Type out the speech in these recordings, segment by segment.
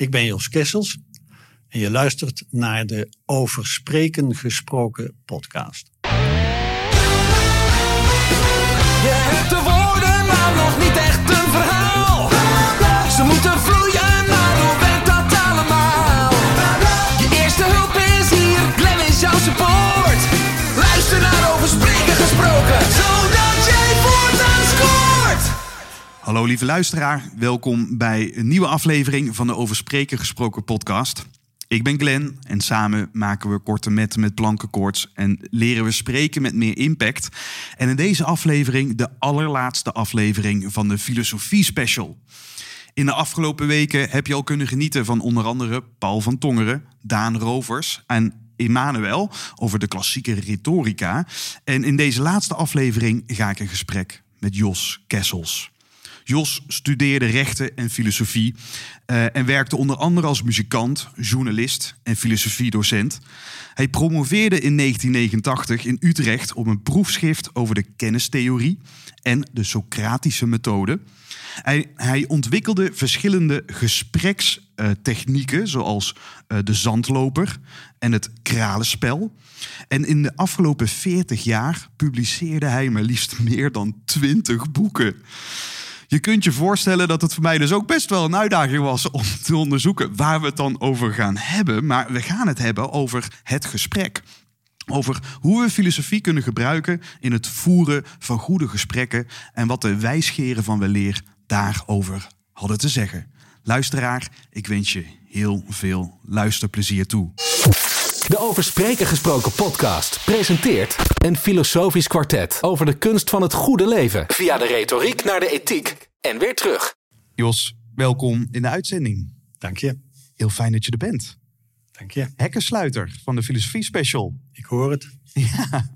Ik ben Jos Kessels en je luistert naar de Over Spreken Gesproken podcast. Je hebt de woorden, maar nog niet echt een verhaal. Ze moeten vloeien, maar hoe werkt dat allemaal? Je eerste hulp is hier, Glenn is jouw support. Luister naar over spreken gesproken, Hallo lieve luisteraar, welkom bij een nieuwe aflevering van de Over Spreken Gesproken podcast. Ik ben Glenn en samen maken we korte metten met plankenkoorts en leren we spreken met meer impact. En in deze aflevering de allerlaatste aflevering van de Filosofie Special. In de afgelopen weken heb je al kunnen genieten van onder andere Paul van Tongeren, Daan Rovers en Emmanuel over de klassieke retorica. En in deze laatste aflevering ga ik in gesprek met Jos Kessels. Jos studeerde rechten en filosofie eh, en werkte onder andere als muzikant, journalist en filosofiedocent. Hij promoveerde in 1989 in Utrecht op een proefschrift over de kennistheorie en de Socratische methode. Hij, hij ontwikkelde verschillende gesprekstechnieken, zoals eh, de zandloper en het kralenspel. En in de afgelopen 40 jaar publiceerde hij maar liefst meer dan 20 boeken. Je kunt je voorstellen dat het voor mij dus ook best wel een uitdaging was om te onderzoeken waar we het dan over gaan hebben. Maar we gaan het hebben over het gesprek. Over hoe we filosofie kunnen gebruiken in het voeren van goede gesprekken en wat de wijsgeren van weleer daarover hadden te zeggen. Luisteraar, ik wens je heel veel luisterplezier toe. De Over Spreken Gesproken podcast presenteert een filosofisch kwartet over de kunst van het goede leven. Via de retoriek naar de ethiek en weer terug. Jos, welkom in de uitzending. Dank je. Heel fijn dat je er bent. Dank je. Hekkensluiter van de Filosofie Special. Ik hoor het. Ja.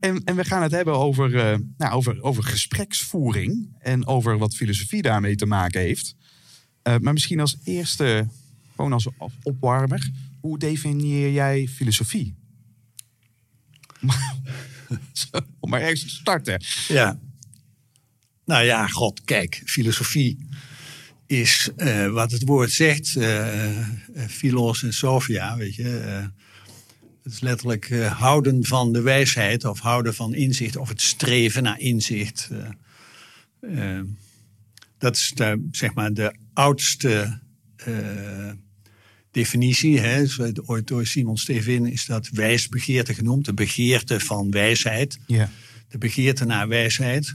En, en we gaan het hebben over, eh, nou, over, over gespreksvoering en over wat filosofie daarmee te maken heeft. Eh, maar misschien als eerste, gewoon als op- opwarmer, hoe definieer jij filosofie? Om maar ergens te starten. Ja. Nou ja, god, kijk, filosofie is eh, wat het woord zegt, philos en sophia, weet je. het is letterlijk houden van de wijsheid of houden van inzicht of het streven naar inzicht. dat is de, zeg maar de oudste definitie. Hè. Ooit door Simon Stevin is dat wijsbegeerte genoemd, de begeerte van wijsheid Ja. de begeerte naar wijsheid.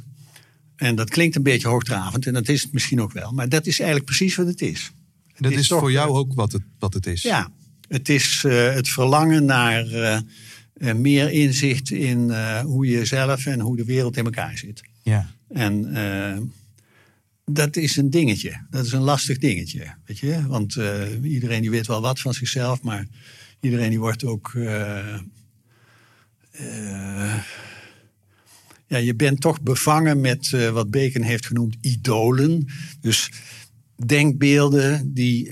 En dat klinkt een beetje hoogdravend en dat is het misschien ook wel. Maar dat is eigenlijk precies wat het is. Dat is is toch, voor jou ook wat het, wat het is. Ja, het is eh, het verlangen naar eh, eh, meer inzicht in hoe je zelf en hoe de wereld in elkaar zit. ja. En dat is een dingetje. Dat is een lastig dingetje. Weet je? Want eh, iedereen die weet wel wat van zichzelf, maar iedereen die wordt ook. eh, eh, ja, je bent toch bevangen met wat Bacon heeft genoemd idolen. Dus denkbeelden die,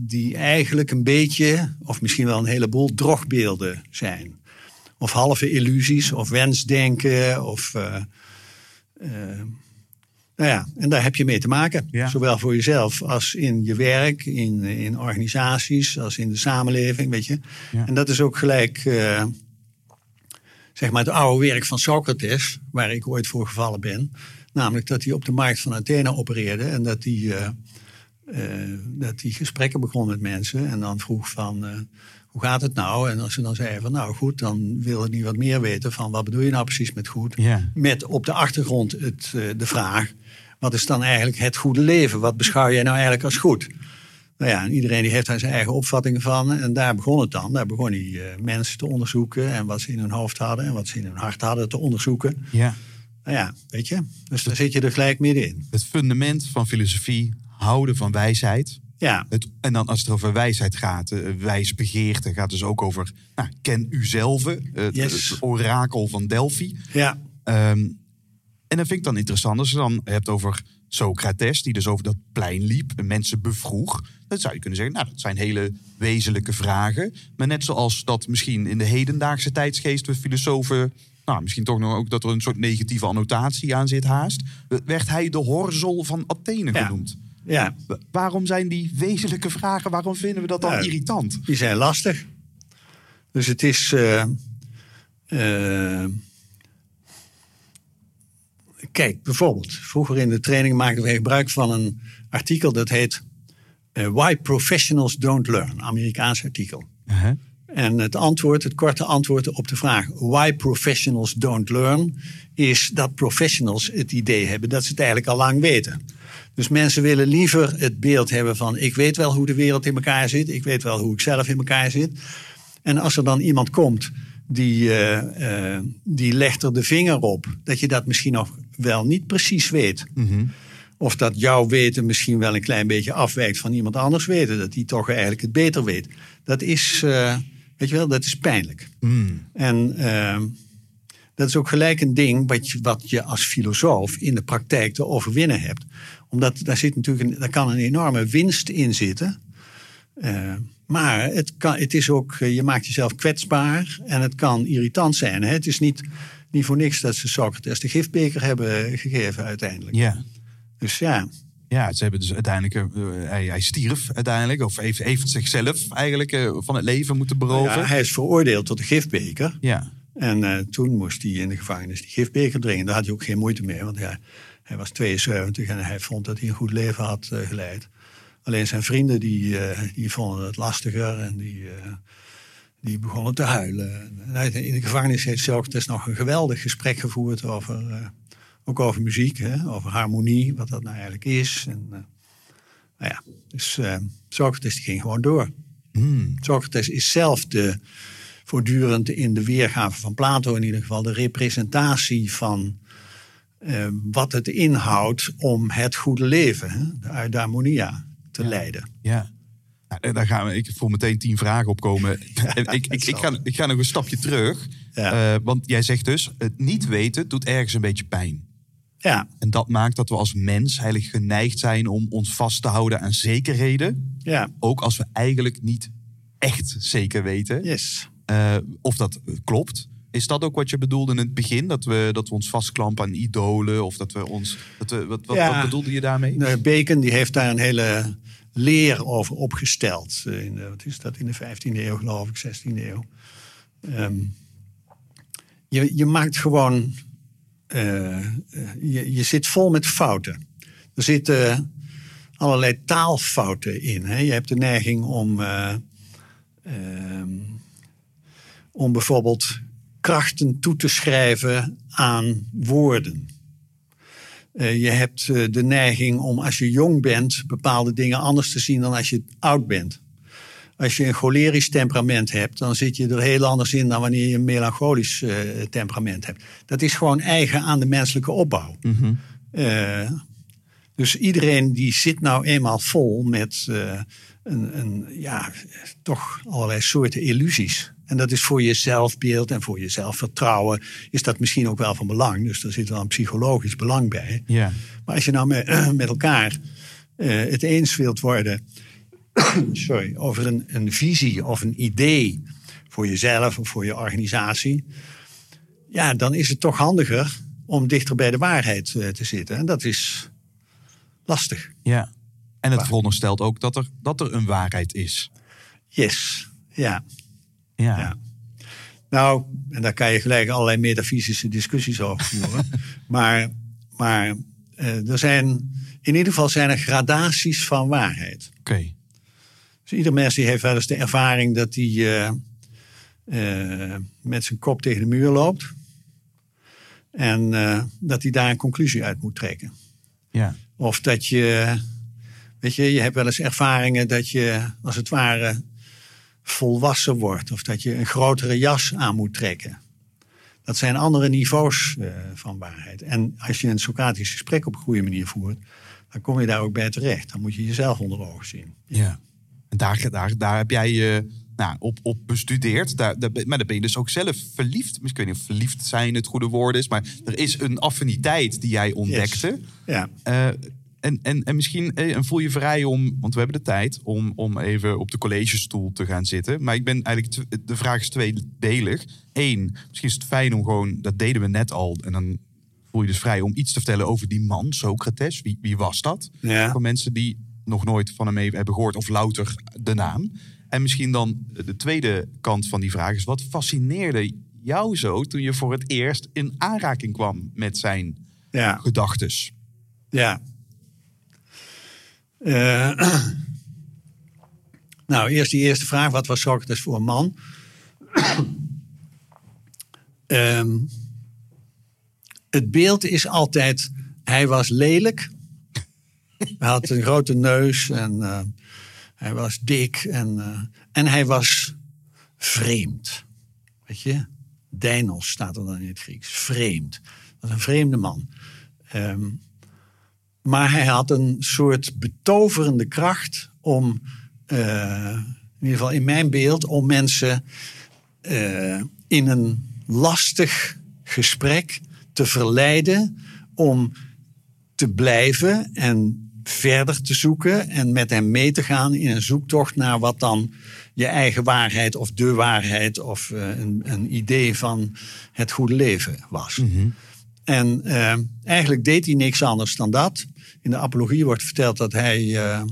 die eigenlijk een beetje, of misschien wel een heleboel, drogbeelden zijn. Of halve illusies, of wensdenken, of. Nou ja, en daar heb je mee te maken. Ja. Zowel voor jezelf als in je werk, in, in organisaties, als in de samenleving, weet je. Ja. En dat is ook gelijk, eh, zeg maar, het oude werk van Socrates, waar ik ooit voor gevallen ben. Namelijk dat hij op de markt van Athene opereerde en dat hij, eh, eh, dat hij gesprekken begon met mensen. En dan vroeg van, hoe gaat het nou? En als ze dan zeiden van, nou goed, dan wil niet wat meer weten van, wat bedoel je nou precies met goed? Ja. Met op de achtergrond het, eh, de vraag, wat is dan eigenlijk het goede leven? Wat beschouw jij nou eigenlijk als goed? Nou ja, en iedereen die heeft daar zijn eigen opvattingen van. En daar begon het dan. Daar begon hij eh, mensen te onderzoeken. En wat ze in hun hoofd hadden en wat ze in hun hart hadden te onderzoeken. ja. Nou ja, weet je. Dus daar zit je er gelijk middenin. Het fundament van filosofie, houden van wijsheid. Ja, Het, en dan als het over wijsheid gaat, eh, wijsbegeerte gaat dus ook over nou, ken uzelf, eh, het, Yes. het orakel van Delphi. ja, Ehm, en dat vind ik dan interessant als je dan hebt over Socrates, die dus over dat plein liep en mensen bevroeg. Dan zou je kunnen zeggen, nou, dat zijn hele wezenlijke vragen. Maar net zoals dat misschien in de hedendaagse tijdsgeest we filosofen, nou, misschien toch nog ook dat er een soort negatieve annotatie aan zit haast, werd hij de horzel van Athene Ja. genoemd. Ja, Wa- Waarom zijn die wezenlijke vragen, waarom vinden we dat dan Ja. irritant? die zijn lastig. Dus het is. eh, eh, kijk, bijvoorbeeld, vroeger in de training maakten we gebruik van een artikel dat heet eh, Why Professionals Don't Learn, Amerikaans artikel. Uh-huh. En het antwoord, het korte antwoord op de vraag why professionals don't learn, is dat professionals het idee hebben dat ze het eigenlijk al lang weten. Dus mensen willen liever het beeld hebben van ik weet wel hoe de wereld in elkaar zit, ik weet wel hoe ik zelf in elkaar zit. En als er dan iemand komt die, eh, eh, die legt er de vinger op dat je dat misschien nog wel niet precies weet. Of dat jouw weten misschien wel een klein beetje afwijkt van iemand anders weten. Dat die toch eigenlijk het beter weet. Dat is, eh, weet je wel, dat is pijnlijk. En eh, dat is ook gelijk een ding wat je, wat je als filosoof in de praktijk te overwinnen hebt. Omdat daar, zit natuurlijk een, daar kan een enorme winst in zitten. Eh, maar het, kan, het is ook, eh, je maakt jezelf kwetsbaar en het kan irritant zijn. Hè? Het is niet, niet voor niks dat ze Socrates de gifbeker hebben gegeven uiteindelijk. Ja. Dus ja, Ja, ze hebben dus uiteindelijk, eh, hij, hij stierf uiteindelijk, of heeft, heeft zichzelf eigenlijk van het leven moeten beroven. ja, hij is veroordeeld tot de gifbeker. Ja, En toen moest hij in de gevangenis die gifbeker drinken. Daar had hij ook geen moeite mee, want ja, hij was 72 en hij vond dat hij een goed leven had eh, geleid. Alleen zijn vrienden die, eh, die vonden het lastiger en die, eh, die begonnen te huilen. In de gevangenis heeft Socrates nog een geweldig gesprek gevoerd over, ook over muziek, hè, over harmonie, wat dat nou eigenlijk is. En, nou ja, dus Socrates die ging gewoon door. Socrates is zelf de, voortdurend in de weergave van Plato in ieder geval, de representatie van eh, wat het inhoudt om het goede leven, hè, de eudaimonia, te leiden. ja. Nou, daar gaan we, ik voel meteen tien vragen opkomen. en ik, ik, ik, ga, ik ga nog een stapje terug. Ja. Eh, want jij zegt dus, het niet weten doet ergens een beetje pijn. Ja, En dat maakt dat we als mens eigenlijk geneigd zijn om ons vast te houden aan zekerheden. ja, Ook als we eigenlijk niet echt zeker weten yes. eh, of dat klopt. Is dat ook wat je bedoelde in het begin? Dat we, dat we ons vastklampen aan idolen? Of dat we ons. Dat we, wat, wat, Ja. wat bedoelde je daarmee? Nou, Bacon die heeft daar een hele leer over opgesteld. In de, wat is dat, in de 15e eeuw geloof ik, 16e eeuw. Ehm, je, je maakt gewoon... eh, eh, je, je zit vol met fouten. Er zitten allerlei taalfouten in. Hè? Je hebt de neiging om... eh, ehm, om bijvoorbeeld krachten toe te schrijven aan woorden. Eh, je hebt eh, de neiging om als je jong bent bepaalde dingen anders te zien dan als je oud bent. Als je een cholerisch temperament hebt, dan zit je er heel anders in dan wanneer je een melancholisch eh, temperament hebt. Dat is gewoon eigen aan de menselijke opbouw. Eh, dus iedereen die zit nou eenmaal vol met een, een, ja, toch allerlei soorten illusies. En dat is voor je zelfbeeld en voor je zelfvertrouwen is dat misschien ook wel van belang. Dus daar zit wel een psychologisch belang bij. Ja. Maar als je nou met, met elkaar eh, het eens wilt worden sorry, over een, een visie of een idee voor jezelf of voor je organisatie, ja, dan is het toch handiger om dichter bij de waarheid eh, te zitten. En dat is lastig. ja. En het veronderstelt ook dat er, dat er een waarheid is. Yes, ja. Ja. Ja. Nou, en daar kan je gelijk allerlei metafysische discussies over voeren. maar maar eh, er zijn, in ieder geval zijn er gradaties van waarheid. Oké. Dus ieder mens die heeft wel eens de ervaring dat hij eh, eh, met zijn kop tegen de muur loopt. En dat hij daar een conclusie uit moet trekken. Ja. Of dat je, weet je, je hebt wel eens ervaringen dat je als het ware volwassen wordt. Of dat je een grotere jas aan moet trekken. Dat zijn andere niveaus eh, van waarheid. En als je een Socratisch gesprek op een goede manier voert, dan kom je daar ook bij terecht. Dan moet je jezelf onder ogen zien. Ja. En daar, daar, daar heb jij je nou, op, op bestudeerd. Daar, daar, ben- maar dan ben je dus ook zelf verliefd. Ik weet niet of verliefd zijn het goede woord is. Maar er is een affiniteit die jij ontdekte. Ja, Eh, en, en, en misschien eh, en voel je vrij om, want we hebben de tijd, om, om even op de collegestoel te gaan zitten. Maar ik ben eigenlijk, de vraag is tweedelig. Eén, misschien is het fijn om gewoon, dat deden we net al. En dan voel je dus vrij om iets te vertellen over die man, Socrates. Wie, wie was dat? Ja. Voor mensen die nog nooit van hem hebben gehoord of louter de naam. En misschien dan de tweede kant van die vraag is: wat fascineerde jou zo toen je voor het eerst in aanraking kwam met zijn Ja. gedachtes? Ja. Eh, nou, eerst die eerste vraag. Wat was Socrates voor een man? Ehm, het beeld is altijd... Hij was lelijk. Hij had een grote neus en eh, hij was dik. En, eh, en hij was vreemd. Weet je? Deinos staat er dan in het Grieks. Vreemd. Dat was een vreemde man. Ehm, maar hij had een soort betoverende kracht om, eh, in ieder geval in mijn beeld, om mensen eh, in een lastig gesprek te verleiden om te blijven en verder te zoeken en met hem mee te gaan in een zoektocht naar wat dan je eigen waarheid of de waarheid of eh, een, een idee van het goede leven was. En eh, eigenlijk deed hij niks anders dan dat. In de apologie wordt verteld dat hij. eh,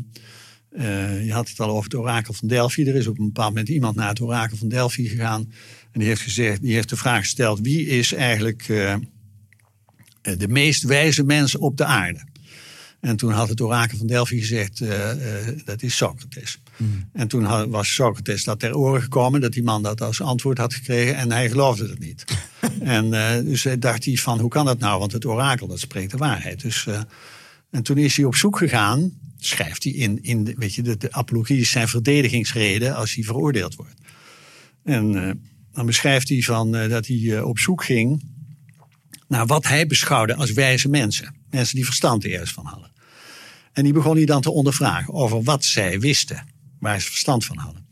eh, je had het al over het orakel van Delphi. Er is op een bepaald moment iemand naar het orakel van Delphi gegaan. En die heeft, gezegd, die heeft de vraag gesteld: wie is eigenlijk eh, de meest wijze mens op de aarde? En toen had het orakel van Delphi gezegd: dat is Socrates. En toen was Socrates dat ter oren gekomen dat die man dat als antwoord had gekregen. En hij geloofde het niet. en eh, dus dacht hij van: hoe kan dat nou? Want het orakel dat spreekt de waarheid. Dus, eh, en toen is hij op zoek gegaan, schrijft hij in, in de, weet je, de, de apologie is zijn verdedigingsreden als hij veroordeeld wordt. En eh, dan beschrijft hij van, dat hij op zoek ging naar wat hij beschouwde als wijze mensen. Mensen die verstand ergens van hadden. En die begon hij dan te ondervragen over wat zij wisten, waar ze verstand van hadden.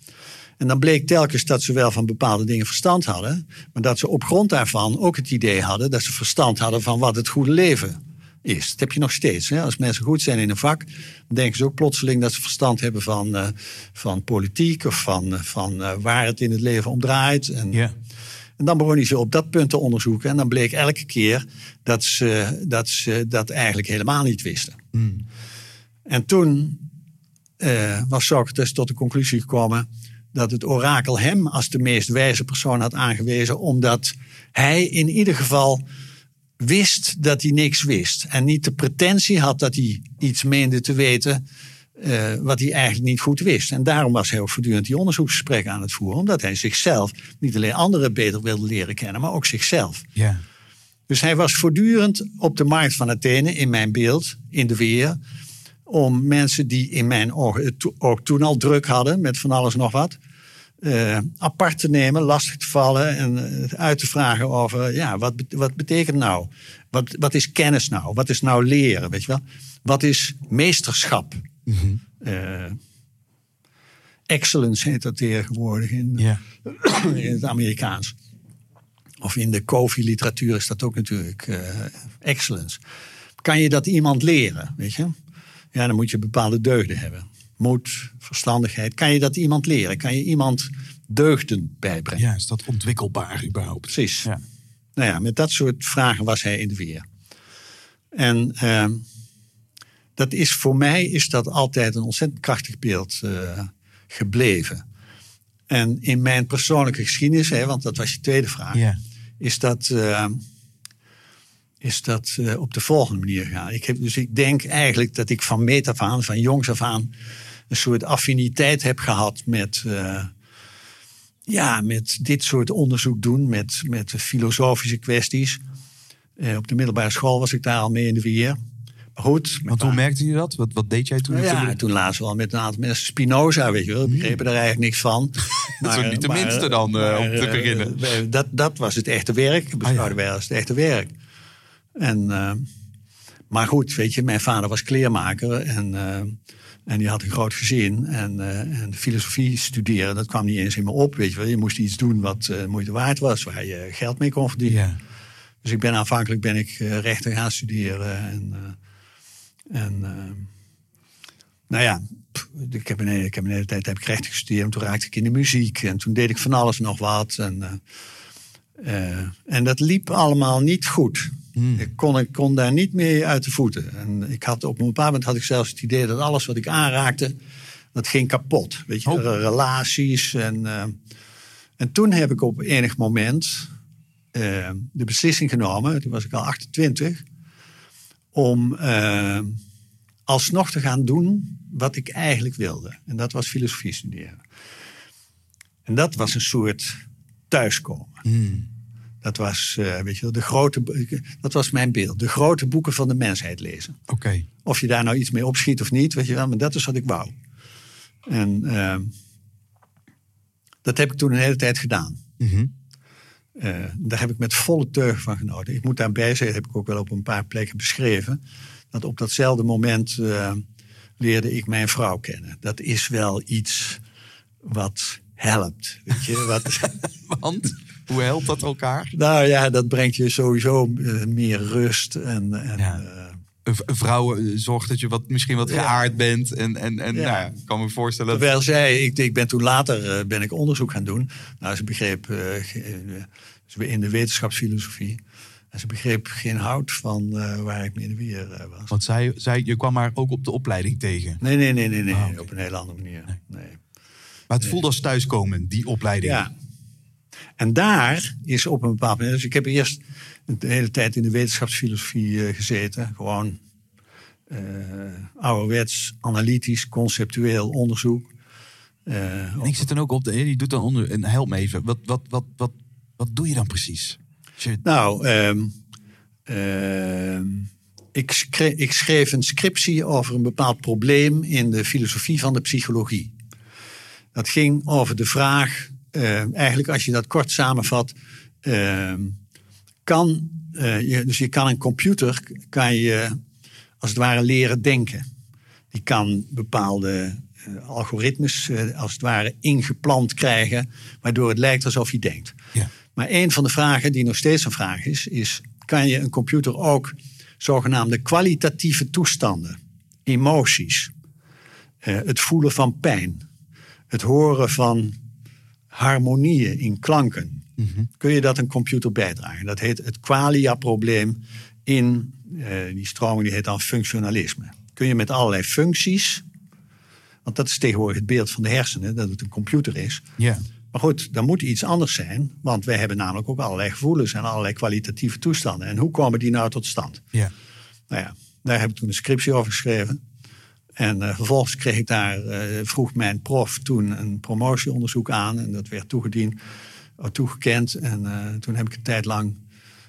En dan bleek telkens dat ze wel van bepaalde dingen verstand hadden, maar dat ze op grond daarvan ook het idee hadden dat ze verstand hadden van wat het goede leven is. Dat heb je nog steeds. Hè? Als mensen goed zijn in een vak, dan denken ze ook plotseling dat ze verstand hebben van, eh, van politiek of van, eh, van eh, waar het in het leven om draait. En, en dan begon hij ze op dat punt te onderzoeken. En dan bleek elke keer dat ze dat, ze dat eigenlijk helemaal niet wisten. En toen eh, was Socrates tot de conclusie gekomen dat het orakel hem als de meest wijze persoon had aangewezen, omdat hij in ieder geval wist dat hij niks wist. En niet de pretentie had dat hij iets meende te weten eh, wat hij eigenlijk niet goed wist. En daarom was hij ook voortdurend die onderzoeksgesprekken aan het voeren, omdat hij zichzelf, niet alleen anderen beter wilde leren kennen, maar ook zichzelf. Ja. Dus hij was voortdurend op de markt van Athene, in mijn beeld, in de weer. Om mensen die in mijn ogen to- ook toen al druk hadden met van alles nog wat. eh, apart te nemen, lastig te vallen en eh, uit te vragen over, ja, wat, wat betekent nou? Wat, wat is kennis nou? Wat is nou leren, weet je wel? Wat is meesterschap? Eh, excellence heet dat tegenwoordig in, in het Amerikaans. Of in de Kofi-literatuur is dat ook natuurlijk eh, excellence. Kan je dat iemand leren, weet je? Ja, dan moet je bepaalde deugden hebben. Moed, verstandigheid. Kan je dat iemand leren? Kan je iemand deugden bijbrengen? ja, is dat ontwikkelbaar überhaupt? Precies. Ja. Nou ja, met dat soort vragen was hij in de weer. En ehm, dat is voor mij is dat altijd een ontzettend krachtig beeld eh, gebleven. En in mijn persoonlijke geschiedenis, hè, want dat was je tweede vraag, Ja. is dat, eh, is dat eh, op de volgende manier gegaan. Ik heb, dus ik denk eigenlijk dat ik van meet af aan, van jongs af aan, een soort affiniteit heb gehad met, eh, ja, met dit soort onderzoek doen, met, met filosofische kwesties. Eh, op de middelbare school was ik daar al mee in de weer. Maar goed. Want hoe merkte je dat? Wat, wat deed jij toen? nou ja, Toen- toen lazen we al met een aantal mensen Spinoza, weet je wel. We begrepen daar eigenlijk niks van. Dat is niet de minste dan, om te beginnen. Ah, dat, dat was het echte werk. Beschouwden wij als het echte werk. En, eh, maar goed, weet je, mijn vader was kleermaker. En, eh, en die had een groot gezin. En, eh, en filosofie studeren, dat kwam niet eens in me op. Weet je, wel. je moest iets doen wat moeite waard was. Waar je geld mee kon verdienen. Ja. Dus ik ben aanvankelijk ben ik rechten gaan studeren. En, en nou ja, ik heb, een, hele- ik heb een hele tijd heb ik rechten gestudeerd. En toen raakte ik in de muziek. En toen deed ik van alles nog wat. En, Eh, en dat liep allemaal niet goed. Ik, kon, ik kon daar niet mee uit de voeten. En ik had, op een bepaald moment had ik zelfs het idee dat alles wat ik aanraakte, dat ging kapot. Weet je, Oh. relaties. En, eh, en toen heb ik op enig moment eh, de beslissing genomen, toen was ik al 28, om alsnog te gaan doen wat ik eigenlijk wilde. En dat was filosofie studeren. En dat was een soort thuiskomen. Dat was, eh, weet je wel, de grote, bo- dat was mijn beeld. De grote boeken van de mensheid lezen. Oké. Of je daar nou iets mee opschiet of niet, weet je wel, maar dat is wat ik wou. En ehm, dat heb ik toen een hele tijd gedaan. Mhm. Eh, daar heb ik met volle teug van genoten. Ik moet daarbij zeggen, heb ik ook wel op een paar plekken beschreven, dat op datzelfde moment eh, leerde ik mijn vrouw kennen. Dat is wel iets wat helpt. Weet je? Wat, Want, hoe helpt dat elkaar? nou ja, dat brengt je sowieso eh, meer rust. En, en, Ja. eh, Een v- een vrouw eh, zorgt dat je wat, misschien wat Ja. geaard bent. En, en, en Ja. Nou, ik kan me voorstellen... dat- Terwijl zij, ik, ik ben toen later ben ik onderzoek gaan doen. Nou, ze begreep, was in de wetenschapsfilosofie. En ze begreep geen hout van waar ik mee in de weer was. Want zij, zij, je kwam haar ook op de opleiding tegen. Nee, nee, nee, nee, nee. Ah, op een hele andere manier. Nee. Maar het voelde als thuiskomen, die opleiding. Ja. En daar is op een bepaald moment. Dus ik heb eerst de hele tijd in de wetenschapsfilosofie eh, gezeten. Gewoon eh ouderwets, analytisch, conceptueel onderzoek. Eh, En ik zit dan ook op de... Die doet dan onder... En help me even. Wat, wat, wat, wat, wat doe je dan precies? Je- Nou, ehm, ehm, ik, schreef, ik schreef een scriptie over een bepaald probleem in de filosofie van de psychologie. Dat ging over de vraag, eh, eigenlijk als je dat kort samenvat, ehm, kan, eh, je, dus je kan een computer, kan je als het ware leren denken. Die kan bepaalde eh, algoritmes als het ware ingeplant krijgen, waardoor het lijkt alsof hij denkt. Ja. Maar een van de vragen die nog steeds een vraag is, is kan je een computer ook zogenaamde kwalitatieve toestanden, emoties, het voelen van pijn, het horen van harmonieën in klanken, kun je dat een computer bijdragen? Dat heet het qualia-probleem in eh, die stroming, die heet dan functionalisme. Kun je met allerlei functies, want dat is tegenwoordig het beeld van de hersenen, dat het een computer is. Ja. Maar goed, dan moet iets anders zijn, want wij hebben namelijk ook allerlei gevoelens en allerlei kwalitatieve toestanden. En hoe komen die nou tot stand? Ja. Nou ja, daar heb ik toen een scriptie over geschreven. En eh, vervolgens kreeg ik daar, eh, vroeg mijn prof toen een promotieonderzoek aan. En dat werd toegediend, eh, toegekend. En toen heb ik een tijd lang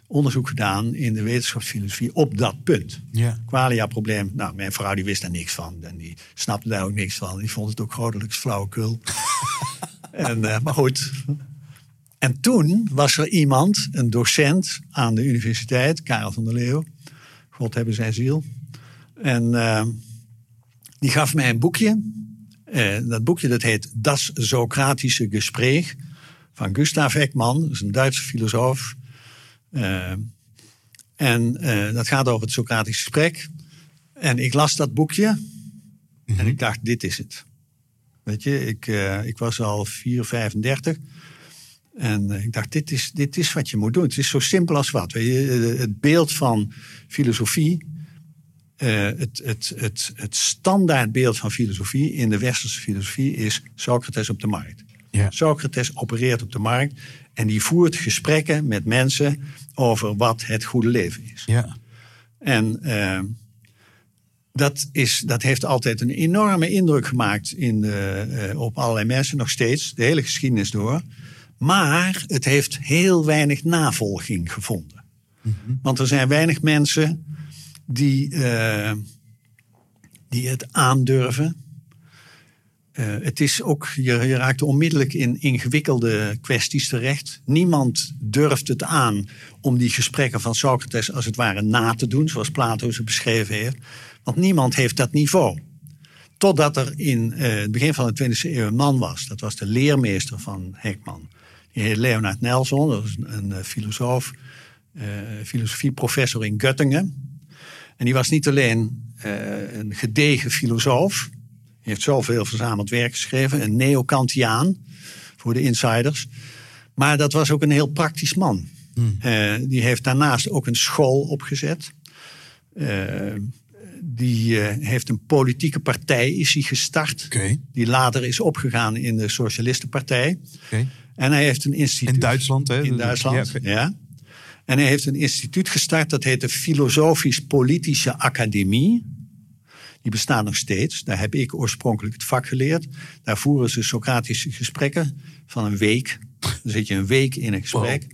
onderzoek gedaan in de wetenschapsfilosofie op dat punt. Ja. Qualia-probleem. Nou, mijn vrouw die wist daar niks van. En die snapte daar ook niks van. Die vond het ook grotelijks flauwekul. en, maar goed. En toen was er iemand, een docent aan de universiteit, Karel van der Leeuw. God hebben zijn ziel. En die gaf mij een boekje. Eh, dat boekje dat heet Das Socratische Gespräch van Gustav Ekman. Dat is een Duitse filosoof. Eh, en eh, dat gaat over het Socratische gesprek. En ik las dat boekje. En ik dacht, dit is het. Weet je, ik, ik was al 4, 35. En ik dacht, dit is, dit is wat je moet doen. Het is zo simpel als wat. Weet je, het beeld van filosofie. Eh, het, het, het, het standaardbeeld van filosofie in de westerse filosofie is Socrates op de markt. Ja. Socrates opereert op de markt en die voert gesprekken met mensen over wat het goede leven is. Ja. En eh, dat, is, dat heeft altijd een enorme indruk gemaakt in de, eh, op allerlei mensen, nog steeds, de hele geschiedenis door. Maar het heeft heel weinig navolging gevonden. Want er zijn weinig mensen die, eh, die het aandurven. Eh, het is ook, je, je raakt onmiddellijk in ingewikkelde kwesties terecht. Niemand durft het aan om die gesprekken van Socrates als het ware na te doen, zoals Plato ze beschreven heeft. Want niemand heeft dat niveau. Totdat er in eh, het begin van de 20e eeuw een man was. Dat was de leermeester van Heckman. Die heet Leonard Nelson, dat was een, filosoof, filosofieprofessor in Göttingen. En die was niet alleen eh, een gedegen filosoof. Hij heeft zoveel verzameld werk geschreven. Een neo-Kantiaan, voor de insiders. Maar dat was ook een heel praktisch man. Eh, die heeft daarnaast ook een school opgezet. Eh, die heeft een politieke partij is hij gestart. Die later is opgegaan in de Socialistenpartij. Oké. En hij heeft een instituut. In Duitsland, hè? In Duitsland, Ja, ja. En hij heeft een instituut gestart, dat heet de Filosofisch-Politische Academie. Die bestaat nog steeds. Daar heb ik oorspronkelijk het vak geleerd. Daar voeren ze Socratische gesprekken van een week. Dan zit je een week in een gesprek.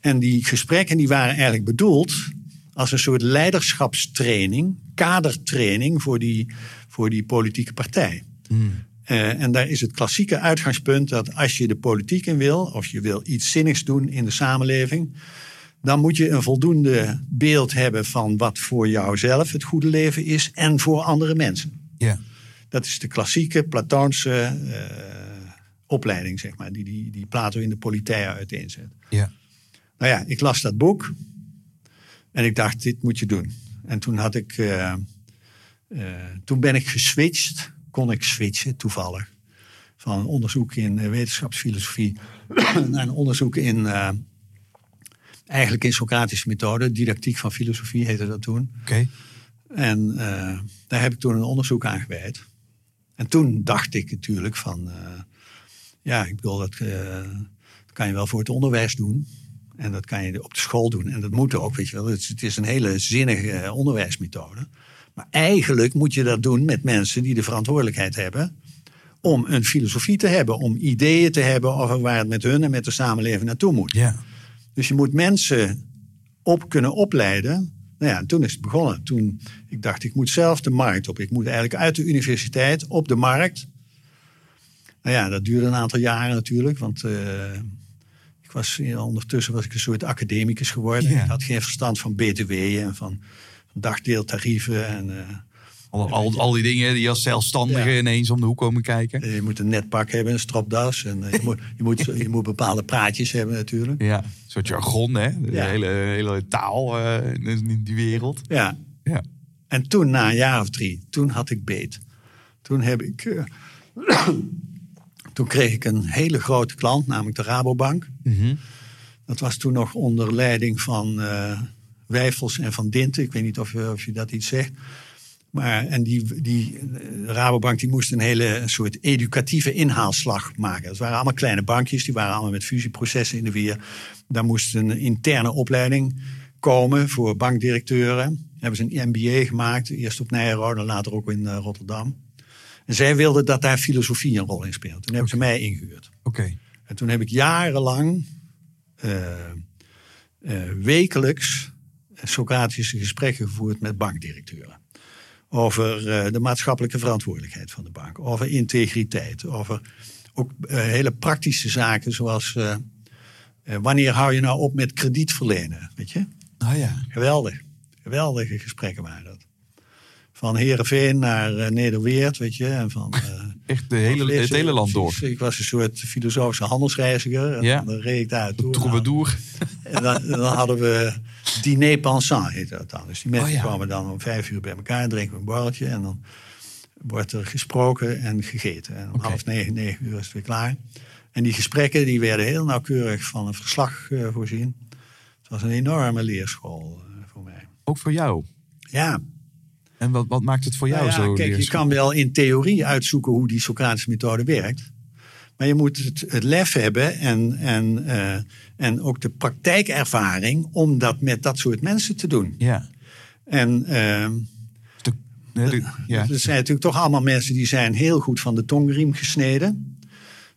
En die gesprekken die waren eigenlijk bedoeld als een soort leiderschapstraining, kadertraining voor die, voor die politieke partij. Eh, en daar is het klassieke uitgangspunt dat als je de politiek in wil, of je wil iets zinnigs doen in de samenleving, dan moet je een voldoende beeld hebben van wat voor jouzelf het goede leven is en voor andere mensen. Ja. Dat is de klassieke Platoonse eh, opleiding, zeg maar, die, die, die Plato in de Politeia uiteenzet. Ja. Nou ja, ik las dat boek en ik dacht, dit moet je doen. En toen had ik, eh, eh, toen ben ik geswitcht, kon ik switchen toevallig, van onderzoek in wetenschapsfilosofie naar een onderzoek in, eigenlijk in Socratische methode, didactiek van filosofie heette dat toen. Oké. En eh, daar heb ik toen een onderzoek aan gewijd. En toen dacht ik natuurlijk van, eh, ja, ik bedoel, dat, eh, dat kan je wel voor het onderwijs doen. En dat kan je op de school doen. En dat moet ook, weet je wel. Het is, het is een hele zinnige onderwijsmethode. Maar eigenlijk moet je dat doen met mensen die de verantwoordelijkheid hebben om een filosofie te hebben, om ideeën te hebben over waar het met hun en met de samenleving naartoe moet. Ja. Dus je moet mensen op kunnen opleiden. Nou ja, en toen is het begonnen. Toen ik dacht, ik moet zelf de markt op. Ik moet eigenlijk uit de universiteit op de markt. Nou ja, dat duurde een aantal jaren natuurlijk. Want eh, ik was, ja, ondertussen was ik een soort academicus geworden. Ja. Ik had geen verstand van BTW en van dagdeeltarieven. En, eh, Al, al, al die dingen die als zelfstandige Ja. ineens om de hoek komen kijken. je moet een net pak hebben, een stropdas. En eh, je, moet, je, moet, je moet bepaalde praatjes hebben natuurlijk. Ja. Een soort jargon, hè? De Ja. hele, hele taal eh, in die wereld. Ja, Ja. En toen, na een jaar of drie, toen had ik beet. Toen heb ik. eh, toen kreeg ik een hele grote klant, namelijk de Rabobank. Dat was toen nog onder leiding van eh Wijfels en van Dinten. Ik weet niet of je, of je dat iets zegt. Maar, en die, die eh, Rabobank die moest een hele soort educatieve inhaalslag maken. Het waren allemaal kleine bankjes, die waren allemaal met fusieprocessen in de weer. Daar moest een interne opleiding komen voor bankdirecteuren. Hebben ze een MBA gemaakt, eerst op Nijrode en later ook in eh, Rotterdam. En zij wilden dat daar filosofie een rol in speelt. Toen hebben ze mij ingehuurd. Oké. En toen heb ik jarenlang eh, wekelijks Socratische gesprekken gevoerd met bankdirecteuren. Over eh, de maatschappelijke verantwoordelijkheid van de bank. Over integriteit. Over ook eh, hele praktische zaken zoals... eh, wanneer hou je nou op met krediet verlenen? Weet je? Ah ja. Geweldig. Geweldige gesprekken waren dat. Van Heerenveen naar eh, Nederweert, weet je. En van, Echt de hele, het hele land door. Ik was een soort filosofische handelsreiziger. En Ja. dan reed ik daar toe. Troubadour. En dan, en dan hadden we diner pensant, heette dat dan. Dus die mensen Oh ja. kwamen dan om vijf uur bij elkaar, drinken een borreltje. En dan wordt er gesproken en gegeten. En om half negen, negen uur is het weer klaar. En die gesprekken die werden heel nauwkeurig van een verslag eh, voorzien. Het was een enorme leerschool eh, voor mij. Ook voor jou. Ja, En wat, wat maakt het voor jou nou ja, zo? kijk, je kan wel in theorie uitzoeken hoe die Socratische methode werkt. Maar je moet het, het lef hebben en, en, eh, en ook de praktijkervaring om dat met dat soort mensen te doen. Ja. En De, de- ja. er zijn natuurlijk toch allemaal mensen die zijn heel goed van de tongriem gesneden.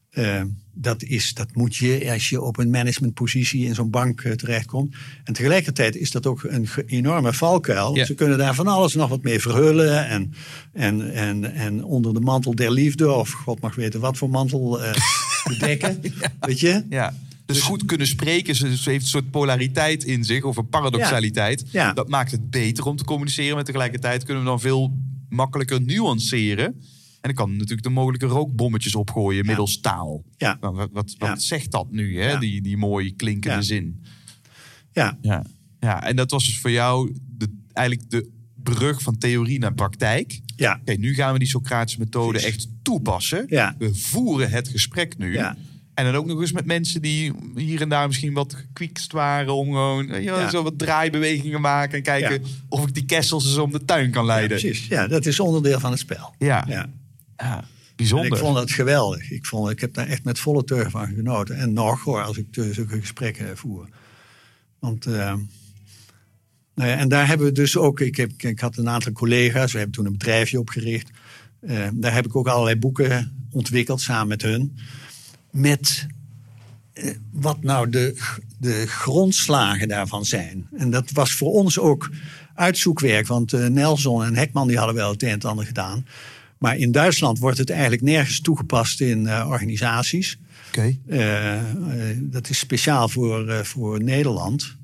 Eh, dat, is, dat moet je als je op een managementpositie in zo'n bank eh, terechtkomt. En tegelijkertijd is dat ook een enorme valkuil. Ze kunnen daar van alles nog wat mee verhullen. En, en, en, en onder de mantel der liefde, of god mag weten wat voor mantel, eh bedekken. Weet je? Ja. Dus goed kunnen spreken, ze ze heeft een soort polariteit in zich, of een paradoxaliteit. Ja. Dat maakt het beter om te communiceren. Maar tegelijkertijd kunnen we dan veel makkelijker nuanceren. En dan kan natuurlijk de mogelijke rookbommetjes opgooien middels taal. Ja. Nou, wat wat, zegt dat nu, hè? Die, die mooi klinkende zin? Ja, Ja. ja, en dat was dus voor jou de, eigenlijk de brug van theorie naar praktijk. ja, Oké, nu gaan we die Socratische methode echt toepassen. Ja. We voeren het gesprek nu. Ja. En dan ook nog eens met mensen die hier en daar misschien wat gekwiekst waren om gewoon je Ja. zo wat draaibewegingen maken en kijken Ja. of ik die kessels eens om de tuin kan leiden. precies. Ja, dat is onderdeel van het spel. Ja, Ja. En bijzonder. ik vond het geweldig. Ik, vond, ik heb daar echt met volle teug van genoten. En nog hoor, als ik zulke gesprekken voer. Want, eh, nou ja, en daar hebben we dus ook, ik, heb, ik had een aantal collega's, we hebben toen een bedrijfje opgericht. Eh, daar heb ik ook allerlei boeken ontwikkeld samen met hun. Met eh, wat nou de, de grondslagen daarvan zijn. En dat was voor ons ook uitzoekwerk. Want Nelson en Hekman die hadden wel het een en ander gedaan. Maar in Duitsland wordt het eigenlijk nergens toegepast in eh, organisaties. Oké. Eh, eh, dat is speciaal voor, voor Nederland.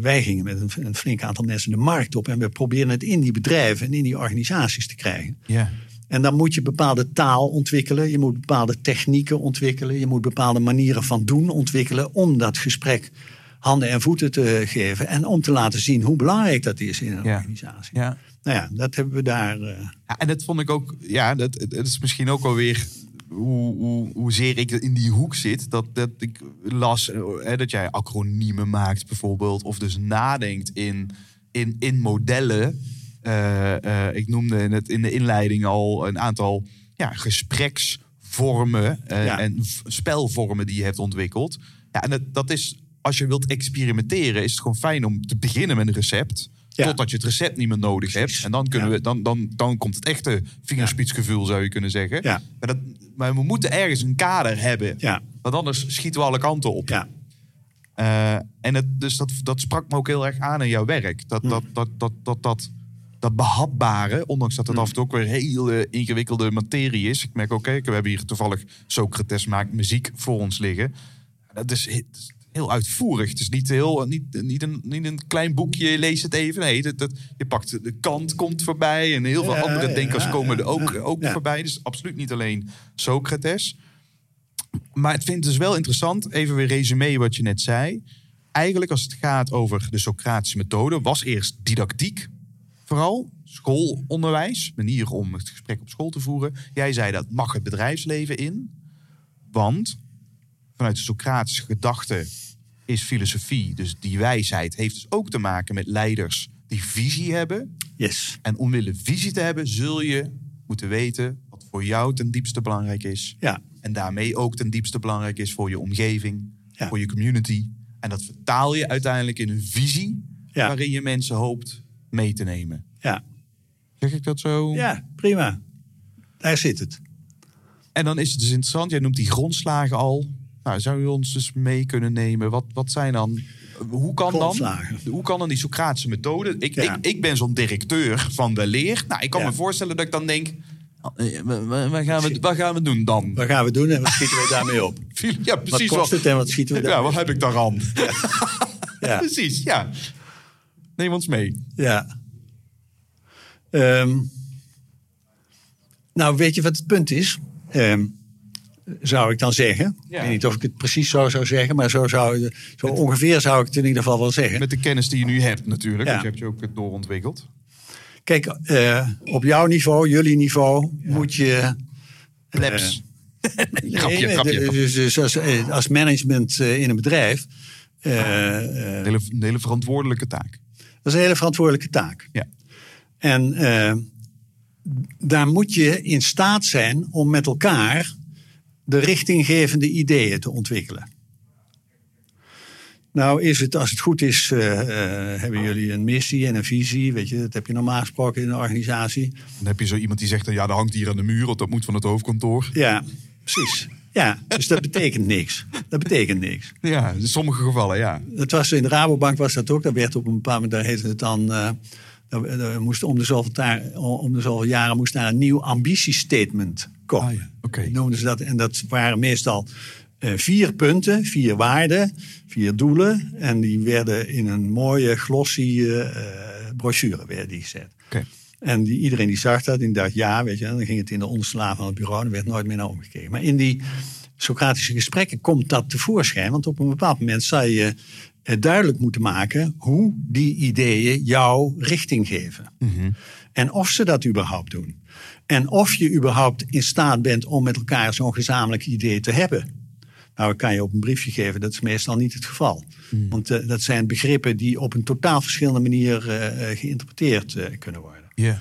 Wij gingen met een, een flink aantal mensen de markt op. En we proberen het in die bedrijven en in die organisaties te krijgen. Ja. En dan moet je bepaalde taal ontwikkelen. Je moet bepaalde technieken ontwikkelen. Je moet bepaalde manieren van doen ontwikkelen. Om dat gesprek handen en voeten te geven. En om te laten zien hoe belangrijk dat is in een Ja. organisatie. Ja. Nou ja, dat hebben we daar. eh, Ja, en dat vond ik ook, ja, dat, dat is misschien ook alweer hoe, hoe, hoezeer ik in die hoek zit. Dat, dat ik las eh, hè, dat jij acroniemen maakt bijvoorbeeld. Of dus nadenkt in, in, in modellen. Eh, ik noemde in, het, in de inleiding al een aantal ja, gespreksvormen Ja. en spelvormen die je hebt ontwikkeld. Ja, en dat, dat is, als je wilt experimenteren, is het gewoon fijn om te beginnen met een recept. Ja. Totdat je het recept niet meer nodig hebt. En dan, kunnen Ja. we, dan, dan, dan komt het echte vingerspitsgevoel, zou je kunnen zeggen. Ja. Maar, dat, maar we moeten ergens een kader hebben. Ja. Want anders schieten we alle kanten op. ja, Eh, en het, dus dat, dat sprak me ook heel erg aan in jouw werk. Dat, dat, dat, dat, dat, dat, dat behapbare, ondanks dat het af en toe ook weer heel eh, ingewikkelde materie is. Ik merk ook, kijk, we hebben hier toevallig Socrates maakt muziek voor ons liggen. Dat is heel uitvoerig. Het is niet, heel, niet, niet, een, niet een klein boekje, lees het even. Nee, dat, dat, je pakt de kant komt voorbij en heel veel Ja, andere ja, denkers ja, komen er ook, ook voorbij. Dus absoluut niet alleen Socrates. Maar het vind dus wel interessant, even weer resume wat je net zei. Eigenlijk als het gaat over de Socratische methode, was eerst didactiek vooral. Schoolonderwijs, manier om het gesprek op school te voeren. Jij zei dat mag het bedrijfsleven in. Want vanuit de Socratische gedachte is filosofie, dus die wijsheid, heeft dus ook te maken met leiders die visie hebben. yes. En om willen visie te hebben, zul je moeten weten wat voor jou ten diepste belangrijk is. Ja, En daarmee ook ten diepste belangrijk is voor je omgeving, Ja. voor je community. En dat vertaal je uiteindelijk in een visie Ja. waarin je mensen hoopt mee te nemen. ja, Zeg ik dat zo? ja, prima. Daar zit het. En dan is het dus interessant, jij noemt die grondslagen al. Nou, zou je ons dus mee kunnen nemen? Wat, wat zijn dan, hoe kan dan, hoe kan dan die Socratische methode? Ik, Ja. ik, ik ben zo'n directeur van de leer. Nou, ik kan Ja. me voorstellen dat ik dan denk, eh, wa- wa- wat gaan we, wat gaan we doen dan? Wat gaan we doen en wat schieten we daarmee op? Ja, Wat precies. kost het en wat schieten we Ja, daarmee wat heb ik daar aan? Ja. Precies, ja. Neem ons mee. Ja. Ehm, nou, weet je wat het punt is? Ehm, zou ik dan zeggen. Ja. Ik weet niet of ik het precies zo zou zeggen, maar zo, zou, zo ongeveer zou ik het in ieder geval wel zeggen. Met de kennis die je nu hebt natuurlijk. Ja. Want je hebt je ook doorontwikkeld. Kijk, eh, op jouw niveau, jullie niveau, moet je. Plebs. Nee, grapje, grapje. Dus, dus als, eh, als management eh, in een bedrijf. eh, eh, Een hele, een hele verantwoordelijke taak. dat is een hele verantwoordelijke taak. Ja. En eh, daar moet je in staat zijn om met elkaar de richtinggevende ideeën te ontwikkelen. Nou is het, als het goed is, eh, eh, hebben jullie een missie en een visie. Weet je, dat heb je normaal gesproken in een organisatie. Dan heb je zo iemand die zegt, ja, dat hangt hier aan de muur. Want dat moet van het hoofdkantoor. Ja, precies. Ja, dus dat betekent niks. Dat betekent niks. Ja, in sommige gevallen, ja. Dat was in de Rabobank was dat ook. Dat werd op een bepaald moment, daar heette het dan. eh daar- daar moest om, de zoveel om de zoveel jaren moest daar een nieuw ambitiestatement Ah ja. Noemden ze dat. En dat waren meestal eh, vier punten, vier waarden, vier doelen. En die werden in een mooie glossy eh, eh, brochure werden die gezet. En die, iedereen die zag dat, die dacht ja, weet je, en dan ging het in de onderste la van het bureau en er werd nooit meer naar omgekeken. Maar in die Socratische gesprekken komt dat tevoorschijn, want op een bepaald moment zou je eh, duidelijk moeten maken hoe die ideeën jouw richting geven. En of ze dat überhaupt doen. En of je überhaupt in staat bent om met elkaar zo'n gezamenlijk idee te hebben. Nou, ik kan je op een briefje geven, dat is meestal niet het geval. Want eh, dat zijn begrippen die op een totaal verschillende manier eh, eh, geïnterpreteerd kunnen worden. Ja.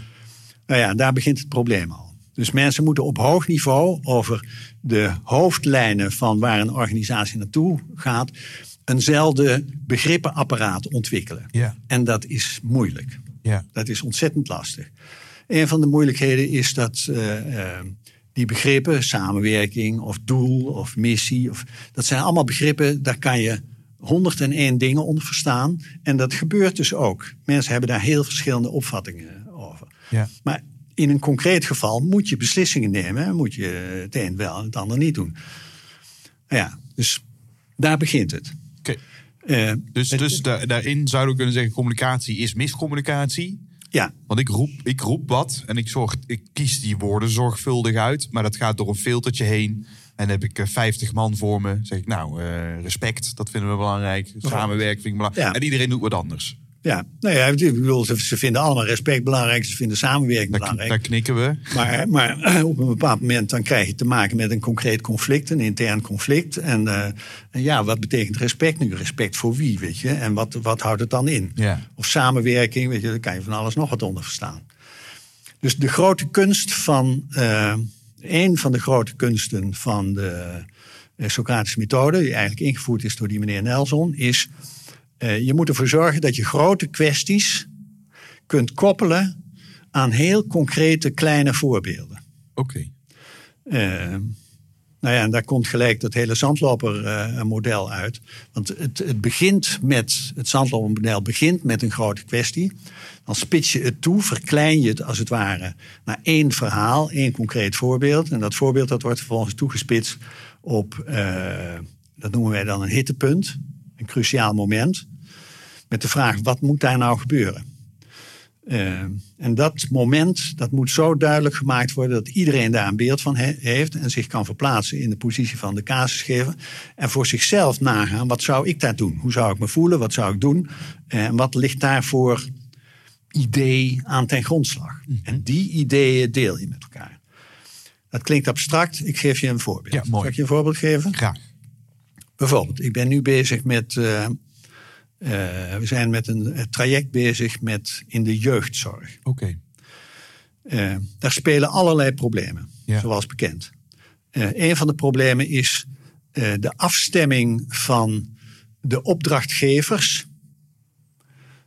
Nou ja, daar begint het probleem al. Dus mensen moeten op hoog niveau over de hoofdlijnen van waar een organisatie naartoe gaat, eenzelfde begrippenapparaat ontwikkelen. Ja. En dat is moeilijk. Ja. Dat is ontzettend lastig. Een van de moeilijkheden is dat eh, eh, die begrippen, samenwerking of doel of missie, of, dat zijn allemaal begrippen, daar kan je 101 dingen onder verstaan. En dat gebeurt dus ook. Mensen hebben daar heel verschillende opvattingen over. Ja. Maar in een concreet geval moet je beslissingen nemen. en Moet je het een wel en het ander niet doen. Nou ja, dus daar begint het. Oké. Eh, Dus, dus da- daarin zouden we kunnen zeggen: communicatie is miscommunicatie. Ja, Want ik roep, ik roep wat en ik, zorg, ik kies die woorden zorgvuldig uit. Maar dat gaat door een filtertje heen. En dan heb ik eh, 50 man voor me. zeg ik, nou, eh, respect, dat vinden we belangrijk. Samenwerking vind ik belangrijk. Ja. En iedereen doet wat anders. Ja. Nou ja, ik bedoel, ze, vinden allemaal respect belangrijk. Ze vinden samenwerking Daar, belangrijk. daar knikken we. Maar, maar op een bepaald moment dan krijg je te maken met een concreet conflict, een intern conflict. En, eh, en ja, wat betekent respect nu? Respect voor wie, weet je? En wat, wat houdt het dan in? Ja. Of samenwerking, weet je, daar kan je van alles nog wat onder verstaan. Dus de grote kunst van, eh een van de grote kunsten van de eh, Socratische methode, die eigenlijk ingevoerd is door die meneer Nelson, is eh, je moet ervoor zorgen dat je grote kwesties kunt koppelen aan heel concrete kleine voorbeelden. Oké. Eh, nou ja, en daar komt gelijk dat hele zandlopermodel uit. Want het, het begint met, het zandlopermodel begint met een grote kwestie. Dan spits je het toe, verklein je het als het ware naar één verhaal, één concreet voorbeeld. En dat voorbeeld dat wordt vervolgens toegespitst op, eh, dat noemen wij dan een hittepunt, een cruciaal moment. Met de vraag, wat moet daar nou gebeuren? Eh, en dat moment, dat moet zo duidelijk gemaakt worden dat iedereen daar een beeld van he- heeft en zich kan verplaatsen in de positie van de casusgever. En voor zichzelf nagaan, wat zou ik daar doen? Hoe zou ik me voelen? Wat zou ik doen? Eh, En wat ligt daarvoor idee aan ten grondslag? En die ideeën deel je met elkaar. Dat klinkt abstract, ik geef je een voorbeeld. Ja, mooi. Zal ik je een voorbeeld geven? Graag. Bijvoorbeeld, ik ben nu bezig met. eh, eh, we zijn met een traject bezig met in de jeugdzorg. Oké. Eh, daar spelen allerlei problemen, Ja. zoals bekend. Een van de problemen is de afstemming van de opdrachtgevers,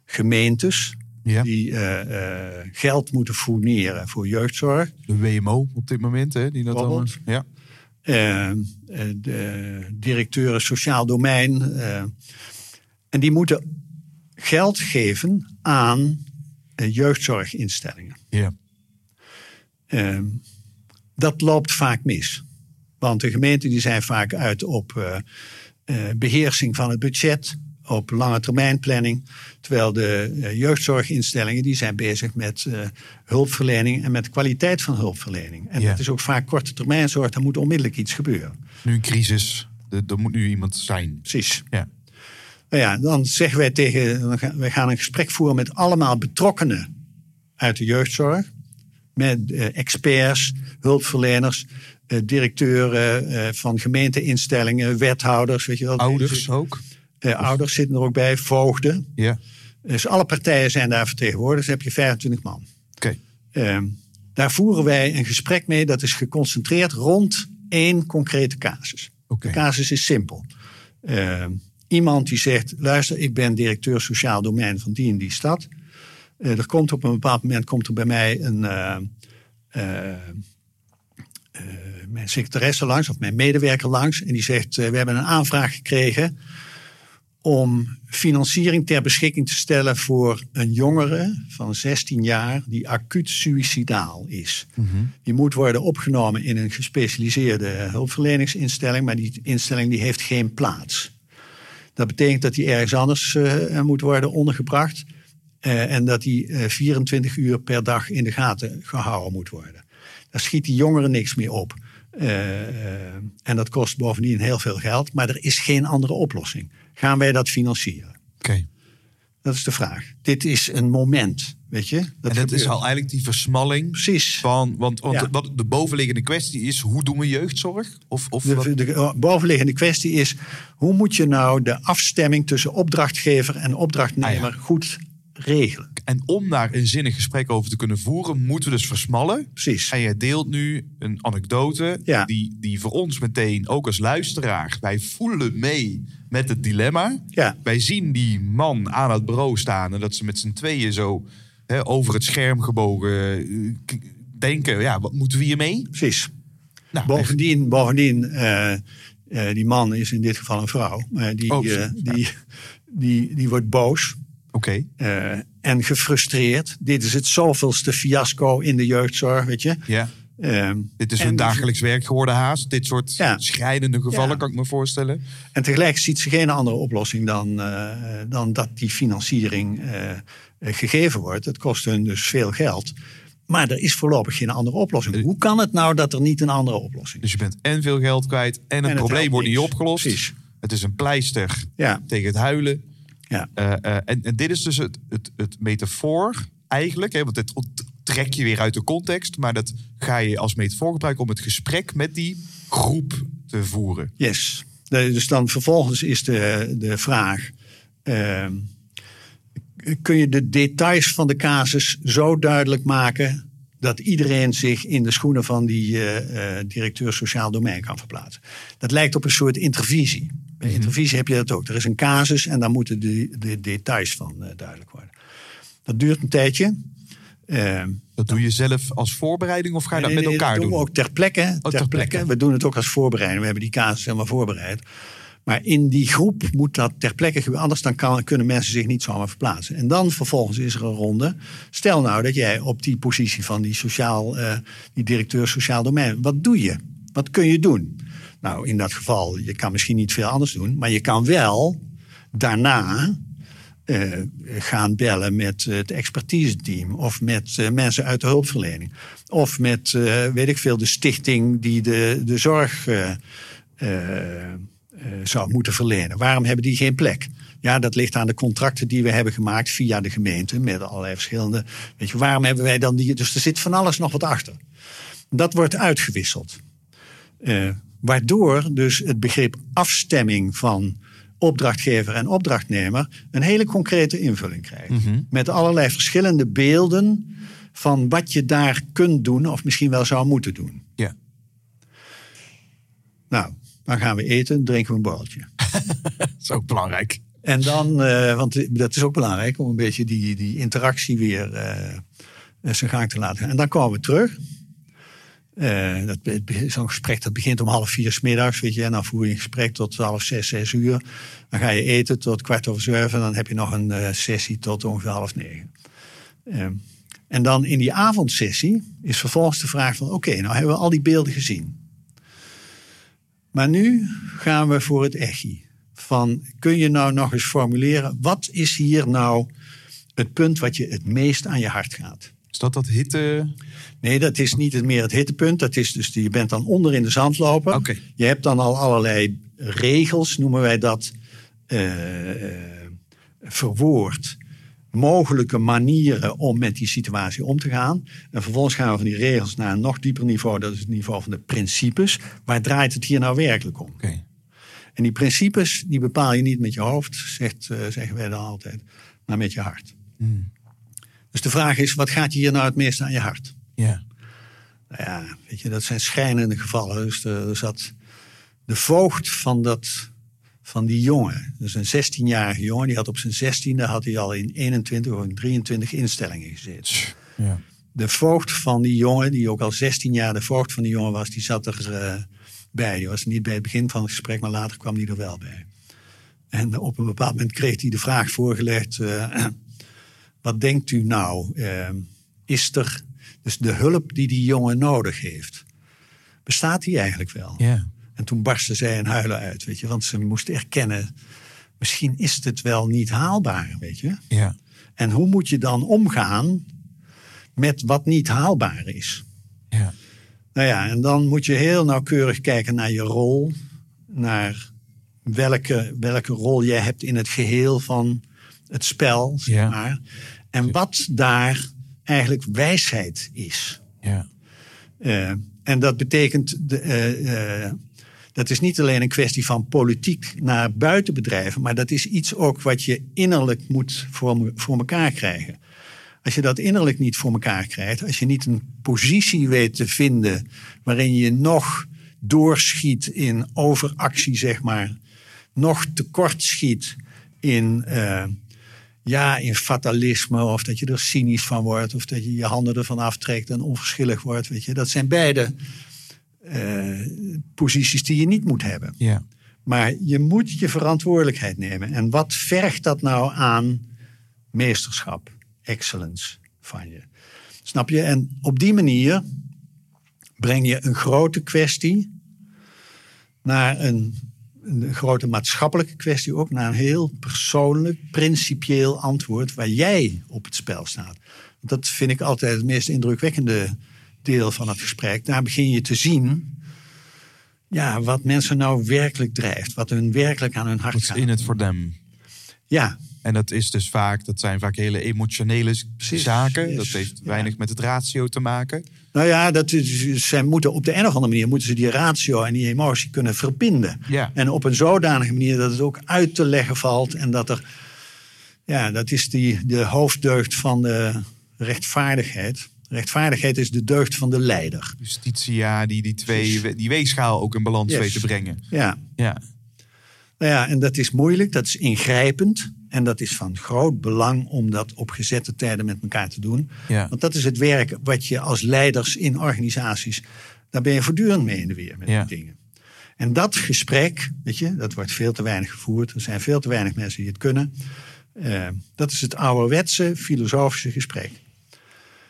gemeentes, Ja. die geld moeten fourneren voor jeugdzorg. De WMO op dit moment, hè? Die dat Bijvoorbeeld. ja. Eh, eh, de directeuren sociaal domein. eh, en die moeten geld geven aan jeugdzorginstellingen. Ja. Dat loopt vaak mis. Want de gemeenten die zijn vaak uit op eh, eh, beheersing van het budget, op lange termijn planning. Terwijl de eh, jeugdzorginstellingen die zijn bezig met eh, hulpverlening en met kwaliteit van hulpverlening. En Ja. dat is ook vaak korte termijn zorg, daar moet onmiddellijk iets gebeuren. Nu een crisis. Er, moet nu iemand zijn. Precies. Ja. Nou ja, dan zeggen wij tegen, we gaan- een gesprek voeren met allemaal betrokkenen uit de jeugdzorg. Met eh, experts, hulpverleners, directeuren van gemeenteinstellingen, wethouders, weet je wel. Ouders ook. Eh, ouders zitten er ook bij, voogden. Ja. Dus alle partijen zijn daar vertegenwoordigd. Dus heb je 25 man. Oké. Eh, daar voeren wij een gesprek mee dat is geconcentreerd rond één concrete casus. De casus is simpel. Eh, iemand die zegt, luister, ik ben directeur sociaal domein van die en die stad. Eh, er komt op een bepaald moment komt er bij mij een, eh, eh, mijn secretaresse langs of mijn medewerker langs. En die zegt, we hebben een aanvraag gekregen om financiering ter beschikking te stellen voor een jongere van 16 jaar die acuut suïcidaal is. Die moet worden opgenomen in een gespecialiseerde hulpverleningsinstelling, maar die instelling die heeft geen plaats. Dat betekent dat hij ergens anders eh, moet worden ondergebracht eh, en dat eh, 24 uur per dag in de gaten gehouden moet worden. Daar schiet die jongere niks meer op. Eh, eh, en dat kost bovendien heel veel geld, maar er is geen andere oplossing. Gaan wij dat financieren? Oké. Dat is de vraag. Dit is een moment, weet je. en dat is al eigenlijk die versmalling Precies. van... Want, want Ja. wat de bovenliggende kwestie is, hoe doen we jeugdzorg? Of, of De, de bovenliggende kwestie is: hoe moet je nou de afstemming tussen opdrachtgever en opdrachtnemer Ah, goed regelen? En om daar een zinnig gesprek over te kunnen voeren, moeten we dus versmallen. Precies. En jij deelt nu een anekdote Ja. die, die voor ons meteen, ook als luisteraar, wij voelen mee met het dilemma. Ja. Wij zien die man aan het bureau staan en dat ze met z'n tweeën zo hè, over het scherm gebogen eh, denken, ja, wat moeten we hiermee? Precies. Nou, Bovendien, bovendien eh, eh, die man is in dit geval een vrouw. Maar die, Oh, die, die, die wordt boos Oké, en gefrustreerd. Dit is het zoveelste fiasco in de jeugdzorg, weet je. ja. Ehm, Dit is hun dagelijks werk geworden haast. Dit soort Ja. schrijnende gevallen Ja. kan ik me voorstellen. En tegelijk ziet ze geen andere oplossing dan, eh, dan dat die financiering eh, gegeven wordt. Het kost hun dus veel geld. Maar er is voorlopig geen andere oplossing. Hoe kan het nou dat er niet een andere oplossing is? Dus je bent en veel geld kwijt en het het probleem wordt niet opgelost. Precies. Het is een pleister Ja, tegen het huilen. ja. Eh, en, en dit is dus het, het, het metafoor eigenlijk. Hè, want dit trek je weer uit de context. Maar dat ga je als metafoor gebruiken om het gesprek met die groep te voeren. Yes. Dus dan vervolgens is de, de vraag: ehm, kun je de details van de casus zo duidelijk maken dat iedereen zich in de schoenen van die eh, eh, directeur sociaal domein kan verplaatsen? Dat lijkt op een soort intervisie. Bij intervisie heb je dat ook. Er is een casus en dan moeten de, de details van eh, duidelijk worden. Dat duurt een tijdje. Ehm, Dat doe je zelf als voorbereiding of ga je dat Nee, met nee, elkaar dat doen doen? we ook ter plekke. ter, ter plekke. plekke. We doen het ook als voorbereiding. We hebben die casus helemaal voorbereid. Maar in die groep moet dat ter plekke gebeuren. Anders dan kan, kunnen mensen zich niet zomaar verplaatsen. En dan vervolgens is er een ronde. Stel nou dat jij op die positie van die, sociaal, eh, die directeur sociaal domein. Wat doe je? Wat kun je doen? Nou, in dat geval, je kan misschien niet veel anders doen. Maar je kan wel daarna eh, gaan bellen met het expertise-team. Of met eh, mensen uit de hulpverlening. Of met, eh, weet ik veel, de stichting die de, de zorg eh, eh, eh, zou moeten verlenen. Waarom hebben die geen plek? Ja, dat ligt aan de contracten die we hebben gemaakt via de gemeente. Met allerlei verschillende. Weet je, waarom hebben wij dan die. Dus er zit van alles nog wat achter. Dat wordt uitgewisseld. Eh, waardoor dus het begrip afstemming van opdrachtgever en opdrachtnemer een hele concrete invulling krijgt. Met allerlei verschillende beelden van wat je daar kunt doen of misschien wel zou moeten doen. Ja. Nou, dan gaan we eten, drinken we een borreltje. Dat is ook belangrijk. En dan, eh, want dat is ook belangrijk om een beetje die, die interactie weer eh, zijn gang te laten gaan. En dan komen we terug. Be- Zo'n gesprek dat begint om half vier 's middags, weet je. En dan voer je een gesprek tot half zes, zes uur. Dan ga je eten tot kwart over zeven. En dan heb je nog een eh, sessie tot ongeveer half negen. Eh, en dan in die avondsessie is vervolgens de vraag van... oké, nou hebben we al die beelden gezien. Maar nu gaan we voor het echi. Van, kun je nou nog eens formuleren... wat is hier nou het punt wat je het meest aan je hart gaat? Is dat dat hitte? Nee, dat is niet meer het hittepunt. Dat is dus, je bent dan onder in de zandloper. Oké. Je hebt dan al allerlei regels, noemen wij dat, eh, eh, verwoord. Mogelijke manieren om met die situatie om te gaan. En vervolgens gaan we van die regels naar een nog dieper niveau. Dat is het niveau van de principes. Waar draait het hier nou werkelijk om? En die principes, die bepaal je niet met je hoofd, zegt, eh, zeggen wij dan altijd, maar met je hart. Dus de vraag is, wat gaat je hier nou het meeste aan je hart? Ja. Nou ja, weet je, dat zijn schrijnende gevallen. Dus er er zat de voogd van, dat, van die jongen, dus een 16-jarige jongen, die had op zijn 16e had hij al in 21 of in 23 instellingen gezeten. Ja. De voogd van die jongen, die ook al 16 jaar de voogd van die jongen was, die zat er eh, bij. Die was niet bij het begin van het gesprek, maar later kwam die er wel bij. En op een bepaald moment kreeg hij de vraag voorgelegd: eh, wat denkt u nou? eh, is er dus de hulp die die jongen nodig heeft, bestaat die eigenlijk wel? Ja. En toen barstte zij in huilen uit, weet je, want ze moest erkennen: misschien is het wel niet haalbaar, weet je. Ja. En hoe moet je dan omgaan met wat niet haalbaar is? Ja. Nou ja, en dan moet je heel nauwkeurig kijken naar je rol, naar welke, welke rol jij hebt in het geheel van het spel, zeg Ja. En wat daar eigenlijk wijsheid is. Ja. Eh, en dat betekent, de, eh, eh, dat is niet alleen een kwestie van politiek naar buiten bedrijven, maar dat is iets ook wat je innerlijk moet voor, voor elkaar krijgen. Als je dat innerlijk niet voor elkaar krijgt, als je niet een positie weet te vinden waarin je nog doorschiet in overactie, zeg maar, nog tekort schiet in, ja, in fatalisme, of dat je er cynisch van wordt, of dat je je handen ervan aftrekt en onverschillig wordt, weet je. Dat zijn beide eh, posities die je niet moet hebben. Ja. Maar je moet je verantwoordelijkheid nemen. En wat vergt dat nou aan meesterschap, excellence van je? Snap je? En op die manier breng je een grote kwestie naar een, een grote maatschappelijke kwestie ook, naar een heel persoonlijk, principieel antwoord waar jij op het spel staat. Dat vind ik altijd het meest indrukwekkende deel van het gesprek. Daar begin je te zien ja, wat mensen nou werkelijk drijft. Wat hun werkelijk aan hun hart What's gaat. in it for them. Ja, En dat is dus vaak, dat zijn vaak hele emotionele Precies, zaken. yes. Dat heeft Ja. weinig met het ratio te maken. Nou ja, dat is, zij moeten op de een of andere manier moeten ze die ratio en die emotie kunnen verbinden. Ja. En op een zodanige manier dat het ook uit te leggen valt. En dat er, ja, dat is die, de hoofddeugd van de rechtvaardigheid. Rechtvaardigheid is de deugd van de leider. Justitia, die die twee, die weegschaal ook in balans Yes. weet te brengen. Ja, Ja. Nou ja, en dat is moeilijk, dat is ingrijpend. En dat is van groot belang om dat op gezette tijden met elkaar te doen. Ja. Want dat is het werk wat je als leiders in organisaties. daar ben je voortdurend mee in de weer met Ja. die dingen. En dat gesprek, weet je, dat wordt veel te weinig gevoerd. Er zijn veel te weinig mensen die het kunnen. Eh, dat is het ouderwetse filosofische gesprek.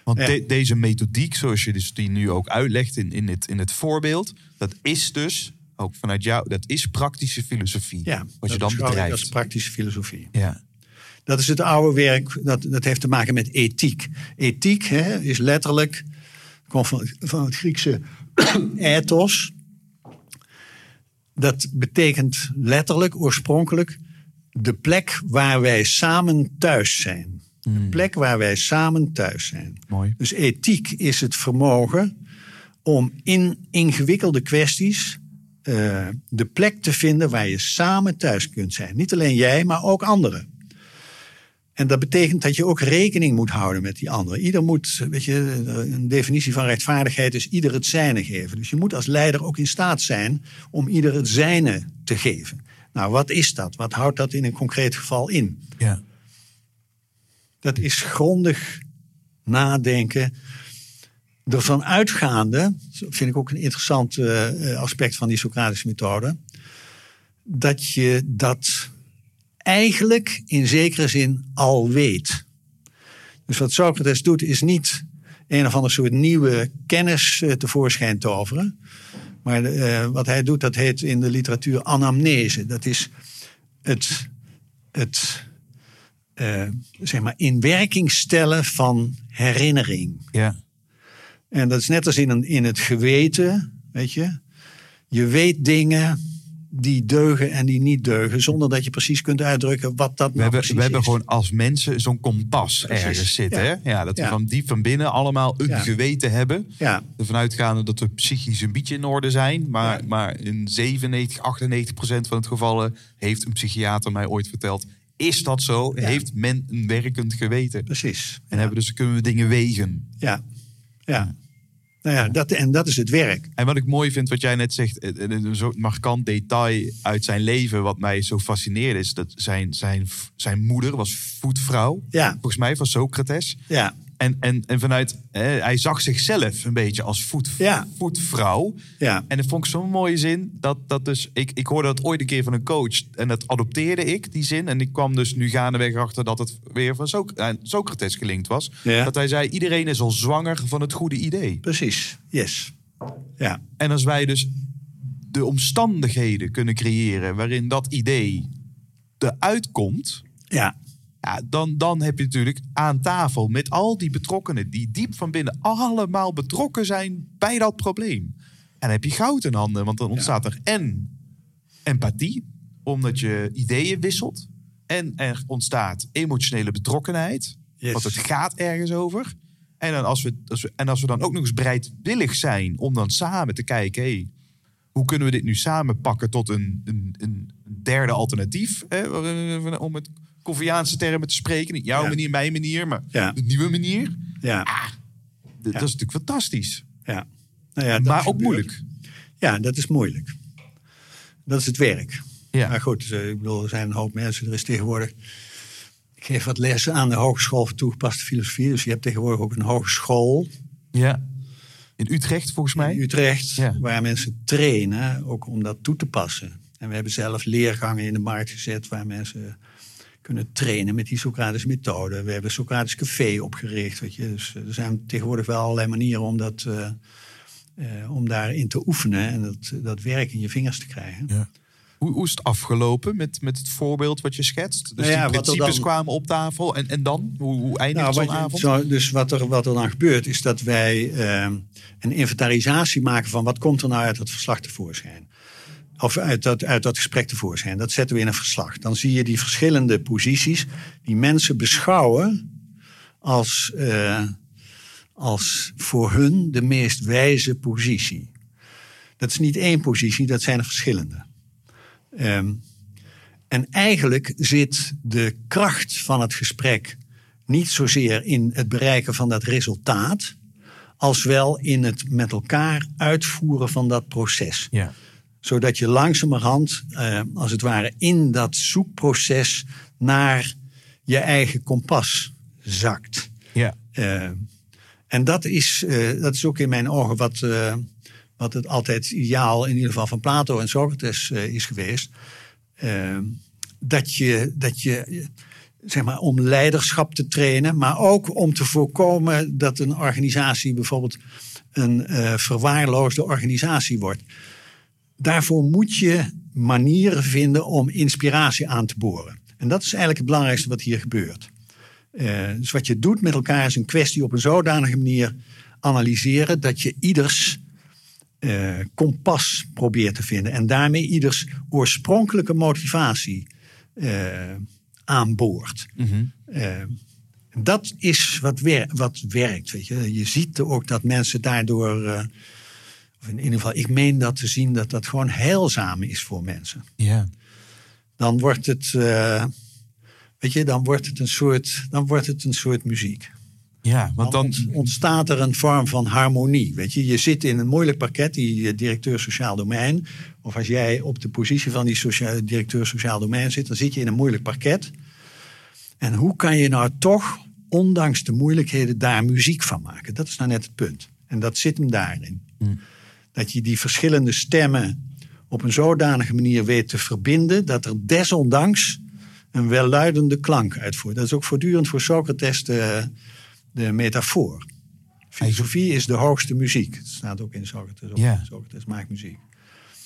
Want Ja. deze methodiek, zoals je dus die nu ook uitlegt in, in, het, in het voorbeeld, dat is dus ook vanuit jou, dat is praktische filosofie. Ja, wat je dat dan bedrijft. Dat is praktische filosofie. ja. Dat is het oude werk, dat, dat heeft te maken met ethiek. Ethiek hè, is letterlijk, komt van, van het Griekse ethos. Dat betekent letterlijk, oorspronkelijk, de plek waar wij samen thuis zijn. De plek waar wij samen thuis zijn. Mooi. Dus ethiek is het vermogen om in ingewikkelde kwesties eh, de plek te vinden waar je samen thuis kunt zijn. Niet alleen jij, maar ook anderen. En dat betekent dat je ook rekening moet houden met die anderen. Ieder moet, weet je, een definitie van rechtvaardigheid is ieder het zijne geven. Dus je moet als leider ook in staat zijn om ieder het zijne te geven. Nou, wat is dat? Wat houdt dat in een concreet geval in? Ja. Dat is grondig nadenken. Ervan uitgaande, vind ik ook een interessant eh, eh, aspect van die Socratische methode, dat je dat eigenlijk in zekere zin al weet. Dus wat Socrates doet, is niet een of ander soort nieuwe kennis eh, tevoorschijn toveren. Maar wat hij doet, dat heet in de literatuur anamnese. Dat is het, het zeg maar in werking stellen van herinnering. Ja. En dat is net als in, een, in het geweten, weet je. Je weet dingen die deugen en die niet deugen, zonder dat je precies kunt uitdrukken wat dat We nou hebben, precies we hebben is. gewoon als mensen zo'n kompas Precies, ergens zitten. ja. Hè? Ja, dat we Ja. van diep van binnen allemaal een Ja. geweten hebben. Ja. Ervan uitgaande dat we psychisch een beetje in orde zijn. Maar, maar in 97, 98 procent van het gevallen heeft een psychiater mij ooit verteld. Is dat zo? Heeft men een werkend geweten? Precies. En hebben dus kunnen we dingen wegen. Ja, ja. Nou ja, dat, en dat is het werk. En wat ik mooi vind, wat jij net zegt, eh, eh, een zo'n markant detail uit zijn leven, wat mij zo fascineerde, is dat zijn, zijn, zijn moeder was voetvrouw. Ja. Volgens mij van Socrates. Ja, En, en, en vanuit, eh, hij zag zichzelf een beetje als voet, Ja. voetvrouw. ja, En dat vond ik zo'n mooie zin. Dat, dat dus, ik, ik hoorde dat ooit een keer van een coach. En dat adopteerde ik, die zin. En ik kwam dus nu gaandeweg achter dat het weer van eh, Socrates gelinkt was. Ja. Dat hij zei, iedereen is al zwanger van het goede idee. precies. Yes. Ja, En als wij dus de omstandigheden kunnen creëren waarin dat idee eruit komt, ja, ja, dan, dan heb je natuurlijk aan tafel met al die betrokkenen die diep van binnen allemaal betrokken zijn bij dat probleem. En dan heb je goud in handen, want dan ontstaat er en empathie, omdat je ideeën wisselt. En er ontstaat emotionele betrokkenheid. Yes. Want het gaat ergens over. En, dan als we, als we, en als we dan ook nog eens bereidwillig zijn om dan samen te kijken... Hey, hoe kunnen we dit nu samen pakken tot een, een, een derde alternatief? Hè? Om het Koviaanse termen te spreken. Niet jouw Ja. manier, mijn manier, maar Ja. de nieuwe manier. Ja, Dat is natuurlijk fantastisch. ja. Nou maar ook gebeurt. moeilijk. Ja, dat is moeilijk. Dat is het werk. Ja. Maar goed, eh, ik bedoel, er zijn een hoop mensen. Er is tegenwoordig... Ik geef wat lessen aan de Hogeschool voor Toegepaste Filosofie. Dus je hebt tegenwoordig ook een hogeschool ja. In Utrecht volgens mij. in Utrecht... Ja. waar mensen trainen, ook om dat toe te passen. En we hebben zelf leergangen in de markt gezet... waar mensen kunnen trainen met die Socratische methode. We hebben een Socratisch café opgericht. Weet je. Dus eh, er zijn tegenwoordig wel allerlei manieren om, dat, eh, eh, om daarin te oefenen... en dat, dat werk in je vingers te krijgen. Ja. Hoe, hoe is het afgelopen met, met het voorbeeld wat je schetst? Dus Nou ja, die principes dan- kwamen op tafel. En, en dan? Hoe, hoe eindigt Nou, zo'n avond? zo- dus wat er, wat er dan gebeurt, is dat wij eh, een inventarisatie maken van wat komt er nou uit dat verslag tevoorschijn. Of uit dat, uit dat gesprek tevoorschijn. Dat zetten we in een verslag. Dan zie je die verschillende posities die mensen beschouwen als, eh, als voor hun de meest wijze positie. Dat is niet één positie, dat zijn er verschillende. Ehm, en eigenlijk zit de kracht van het gesprek niet zozeer in het bereiken van dat resultaat, als wel in het met elkaar uitvoeren van dat proces. Ja. Zodat je langzamerhand, eh, als het ware, in dat zoekproces naar je eigen kompas zakt. Ja. Eh, en dat is, eh, dat is ook in mijn ogen wat, wat het altijd ideaal, in ieder geval van Plato en Socrates, is geweest. Dat je, dat je, zeg maar, om leiderschap te trainen, maar ook om te voorkomen dat een organisatie bijvoorbeeld een verwaarloosde organisatie wordt. Daarvoor moet je manieren vinden om inspiratie aan te boren. En dat is eigenlijk het belangrijkste wat hier gebeurt. Eh, dus wat je doet met elkaar is een kwestie op een zodanige manier analyseren dat je ieders eh, kompas probeert te vinden. En daarmee ieders oorspronkelijke motivatie eh, aanboort. Eh, dat is wat, wer- wat werkt. Weet je. je ziet ook dat mensen daardoor. Of in ieder geval, ik meen dat te zien dat dat gewoon heilzaam is voor mensen Ja. dan wordt het, eh, weet je, dan wordt het een soort, dan wordt het een soort muziek. Ja, want Dan dan... ont- ontstaat er een vorm van harmonie. Weet je, je zit in een moeilijk pakket, die eh, directeur sociaal domein. Of als jij op de positie van die directeur sociaal domein zit, dan zit je in een moeilijk pakket. En hoe kan je nou toch, ondanks de moeilijkheden, daar muziek van maken? Dat is nou net het punt. En dat zit hem daarin. Dat je die verschillende stemmen op een zodanige manier weet te verbinden, dat er desondanks een welluidende klank uitvoert. Dat is ook voortdurend voor Socrates de, de metafoor. Filosofie is de hoogste muziek. Dat staat ook in Socrates. Ja. Socrates maakt muziek.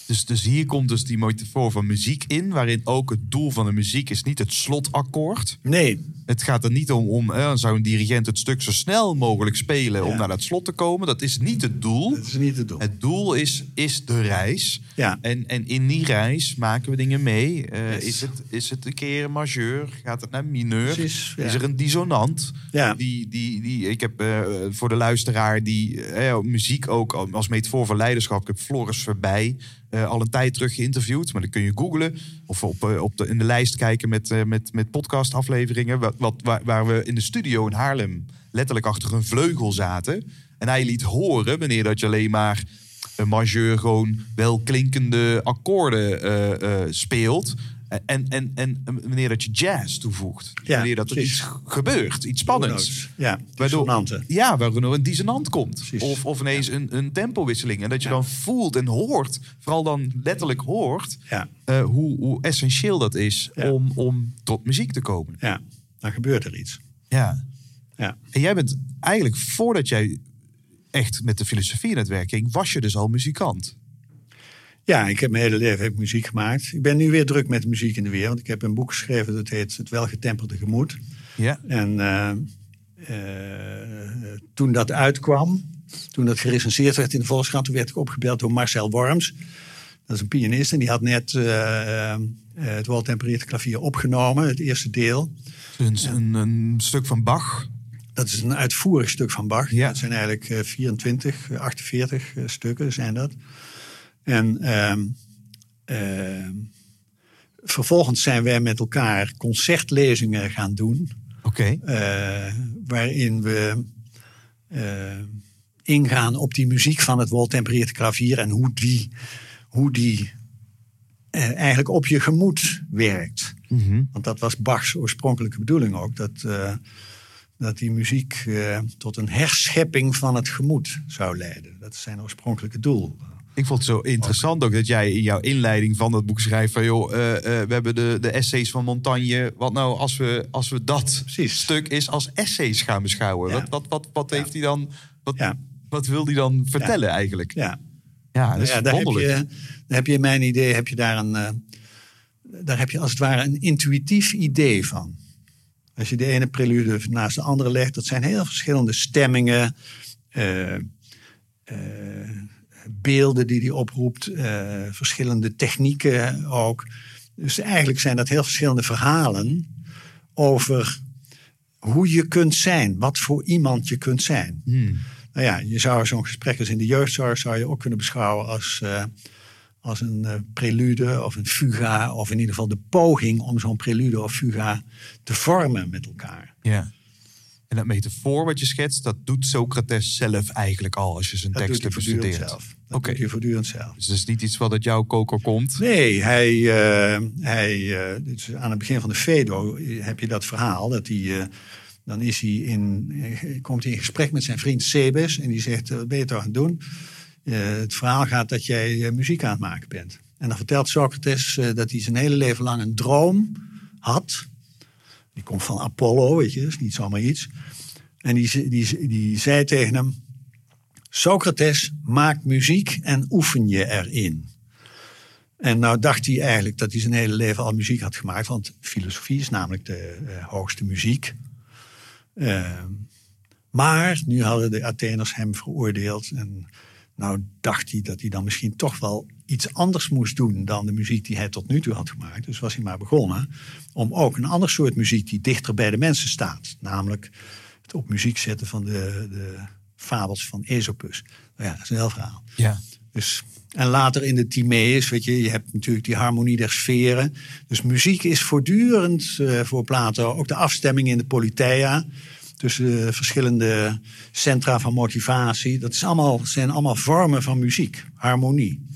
Dus, dus hier komt dus die metafoor van muziek in, waarin ook het doel van de muziek is niet het slotakkoord. Nee, Het gaat er niet om, om eh, zou een dirigent het stuk zo snel mogelijk spelen om naar dat slot te komen. Dat is niet het doel. dat is niet het doel. Het doel is, is de reis. Ja. En, en in die reis maken we dingen mee. Eh, Yes. is, het, is het een keer majeur? Gaat het naar mineur? Precies, ja. Is er een dissonant? Ja. Die, die, die, ik heb eh, voor de luisteraar die eh, muziek ook als metafoor van leiderschap. Ik heb Floris voorbij al een tijd terug geïnterviewd. Maar dan kun je googlen of op, eh, op de, in de lijst kijken met, eh, met, met podcastafleveringen. Wat, wat, waar, we in de studio in Haarlem letterlijk achter een vleugel zaten. En hij liet horen wanneer dat je alleen maar een majeur gewoon wel klinkende akkoorden eh, eh, speelt. En, en, en wanneer dat je jazz toevoegt. Ja, wanneer dat er precies. iets gebeurt, iets spannends. Ja, dissonanten. Ja, waardoor een dissonant komt. Precies. Of, of ineens een, een tempowisseling. En dat je dan voelt en hoort, vooral dan letterlijk hoort, eh, hoe, hoe essentieel dat is om, om tot muziek te komen. Ja, dan gebeurt er iets. Ja. Ja. En jij bent eigenlijk, voordat jij echt met de filosofie in het werk ging, was je dus al muzikant. Ja, ik heb mijn hele leven heb muziek gemaakt. Ik ben nu weer druk met muziek in de wereld. Ik heb een boek geschreven dat heet Het Welgetemperde Gemoed. Ja. En eh, eh, toen dat uitkwam, toen dat gerecenseerd werd in de Volkskrant, toen werd ik opgebeld door Marcel Worms. Dat is een pianist en die had net eh, het weltempereerd klavier opgenomen, het eerste deel. Een, een, een stuk van Bach. Dat is een uitvoerig stuk van Bach. Ja. Dat zijn eigenlijk eh, 24, eh, 48 eh, stukken zijn dat. En ehm, ehm, vervolgens zijn wij met elkaar concertlezingen gaan doen. Oké. eh, waarin we eh, ingaan op die muziek van het woltempereerd klavier en hoe die, hoe die eh, eigenlijk op je gemoed werkt. Mhm. Want dat was Bachs oorspronkelijke bedoeling ook. Dat, dat die muziek tot een herschepping van het gemoed zou leiden. Dat is zijn oorspronkelijke doel. Ik vond het zo interessant ook dat jij in jouw inleiding van dat boek schrijft van joh, eh, eh, we hebben de, de essays van Montaigne. Wat nou als we, als we dat Precies. stuk is als essays gaan beschouwen? Ja. Wat, wat, wat, wat heeft hij dan, wat, Ja. wat wil hij dan vertellen eigenlijk? Ja, Ja, dat is ja daar, heb je, daar heb je in mijn idee heb je daar een. eh, daar heb je als het ware een intuïtief idee van. Als je de ene prelude naast de andere legt, dat zijn heel verschillende stemmingen, beelden die die oproept, eh, verschillende technieken ook. Dus eigenlijk zijn dat heel verschillende verhalen over hoe je kunt zijn, wat voor iemand je kunt zijn. Hmm. Nou ja, je zou zo'n gesprek als in de jeugdzorg zou je ook kunnen beschouwen als, eh, als een eh, prelude of een fuga. Of in ieder geval de poging om zo'n prelude of fuga te vormen met elkaar. Ja. En dat metafoor wat je schetst, dat doet Socrates zelf eigenlijk al als je zijn Dat teksten bestudeert. Dat doet hij voortdurend zelf. Dus dat is niet iets wat uit jouw koker komt. Nee, hij, eh, hij, eh, dus aan het begin van de Fedo eh, heb je dat verhaal. Dat hij, dan is hij in, komt hij in gesprek met zijn vriend Sebes. En die zegt, wat ben je toch aan het doen? Het verhaal gaat dat jij muziek aan het maken bent. En dan vertelt Socrates dat hij zijn hele leven lang een droom had. Die komt van Apollo, weet je, is niet zomaar iets. En die, die, die zei tegen hem... Socrates, maak muziek en oefen je erin. En nou dacht hij eigenlijk dat hij zijn hele leven al muziek had gemaakt. Want filosofie is namelijk de eh, hoogste muziek. Ehm, maar nu hadden de Atheners hem veroordeeld. En nou dacht hij dat hij dan misschien toch wel iets anders moest doen dan de muziek die hij tot nu toe had gemaakt. Dus was hij maar begonnen om ook een ander soort muziek die dichter bij de mensen staat. Namelijk het op muziek zetten van de, de fabels van Aesopus. Nou ja, dat is een heel verhaal. Ja. Dus, en later in de Timaeus, weet je, je hebt natuurlijk die harmonie der sferen. Dus muziek is voortdurend eh, voor Plato ook de afstemming in de Politeia. Tussen de verschillende centra van motivatie. Dat is allemaal, zijn allemaal vormen van muziek, harmonie.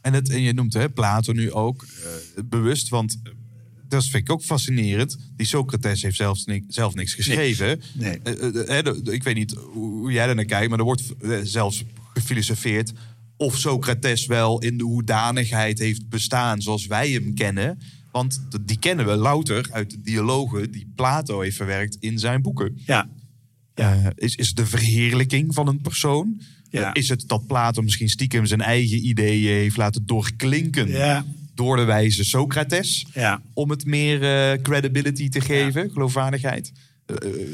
En, het, en je noemt hè, Plato nu ook eh, bewust, want eh, dat vind ik ook fascinerend. Die Socrates heeft zelfs ni- zelf niks geschreven. Nee. Eh, ik weet niet hoe jij er naar kijkt, maar er wordt zelfs gefilosofeerd of Socrates wel in de hoedanigheid heeft bestaan zoals wij hem kennen. Want die kennen we louter uit de dialogen die Plato heeft verwerkt in zijn boeken. Ja, Eh, is, is de verheerlijking van een persoon? Ja. Is het dat Plato misschien stiekem zijn eigen ideeën heeft laten doorklinken ja, door de wijze Socrates? ja. Om het meer eh, credibility te geven, geloofwaardigheid? Eh, eh,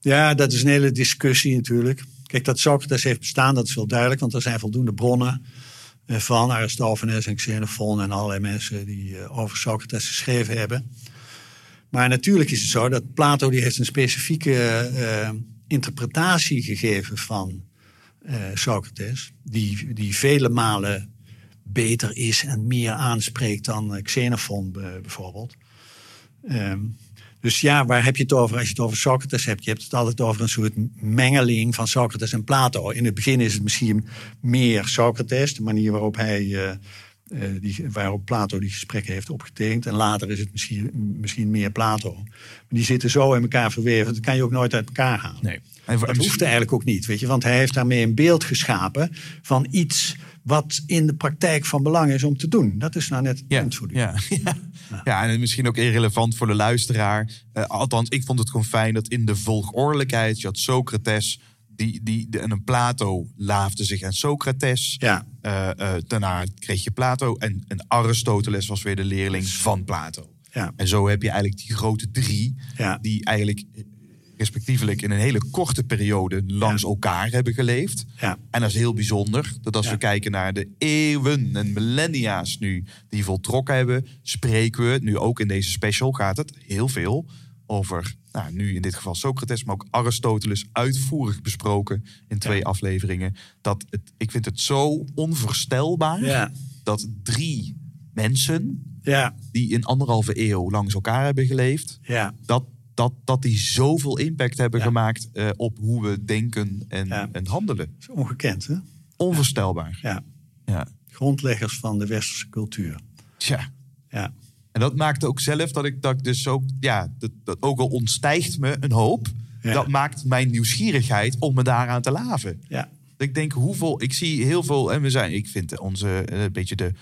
Ja, dat is een hele discussie natuurlijk. Kijk, dat Socrates heeft bestaan, dat is wel duidelijk, want er zijn voldoende bronnen van Aristophanes en Xenophon en allerlei mensen die over Socrates geschreven hebben. Maar natuurlijk is het zo dat Plato die heeft een specifieke eh, interpretatie gegeven van eh, Socrates, die, die vele malen beter is en meer aanspreekt dan eh, Xenophon bijvoorbeeld. Ehm, dus ja, waar heb je het over als je het over Socrates hebt? Je hebt het altijd over een soort mengeling van Socrates en Plato. In het begin is het misschien meer Socrates, de manier waarop hij. eh, eh, die, waarop Plato die gesprekken heeft opgetekend. En later is het misschien, misschien meer Plato. Maar die zitten zo in elkaar verweven, dat kan je ook nooit uit elkaar halen. nee. En Dat hoeft eigenlijk ook niet, weet je, want hij heeft daarmee een beeld geschapen van iets wat in de praktijk van belang is om te doen. Dat is nou net het ja, ja. ja, en misschien ook irrelevant voor de luisteraar. Eh, althans, ik vond het gewoon fijn dat in de volgordelijkheid... je had Socrates die, die, de- en een Plato laafde zich aan Socrates. Ja. Eh, eh, daarna kreeg je Plato en, en Aristoteles was weer de leerling van Plato. Ja. En zo heb je eigenlijk die grote drie... Ja. die eigenlijk respectievelijk in een hele korte periode langs elkaar hebben geleefd. Ja. En dat is heel bijzonder. Dat als Ja. we kijken naar de eeuwen en millennia's nu die voltrokken hebben, spreken we nu ook in deze special gaat het heel veel over, nou, nu in dit geval Socrates, maar ook Aristoteles uitvoerig besproken in twee Ja. afleveringen. Dat het, ik vind het zo onvoorstelbaar Ja. dat drie mensen Ja, die in anderhalve eeuw langs elkaar hebben geleefd, ja, dat, dat, dat die zoveel impact hebben gemaakt eh, op hoe we denken en, en handelen. dat is ongekend, hè? Onvoorstelbaar. Ja, Ja. grondleggers van de westerse cultuur. Tja. Ja, En dat maakte ook zelf dat ik, dat ik dus ook, ja, dat, dat ook al ontstijgt me een hoop. Ja. Dat maakt mijn nieuwsgierigheid om me daaraan te laven. ja, Dat Ik denk hoeveel, ik zie heel veel, en we zijn, ik vind onze, eh, een beetje de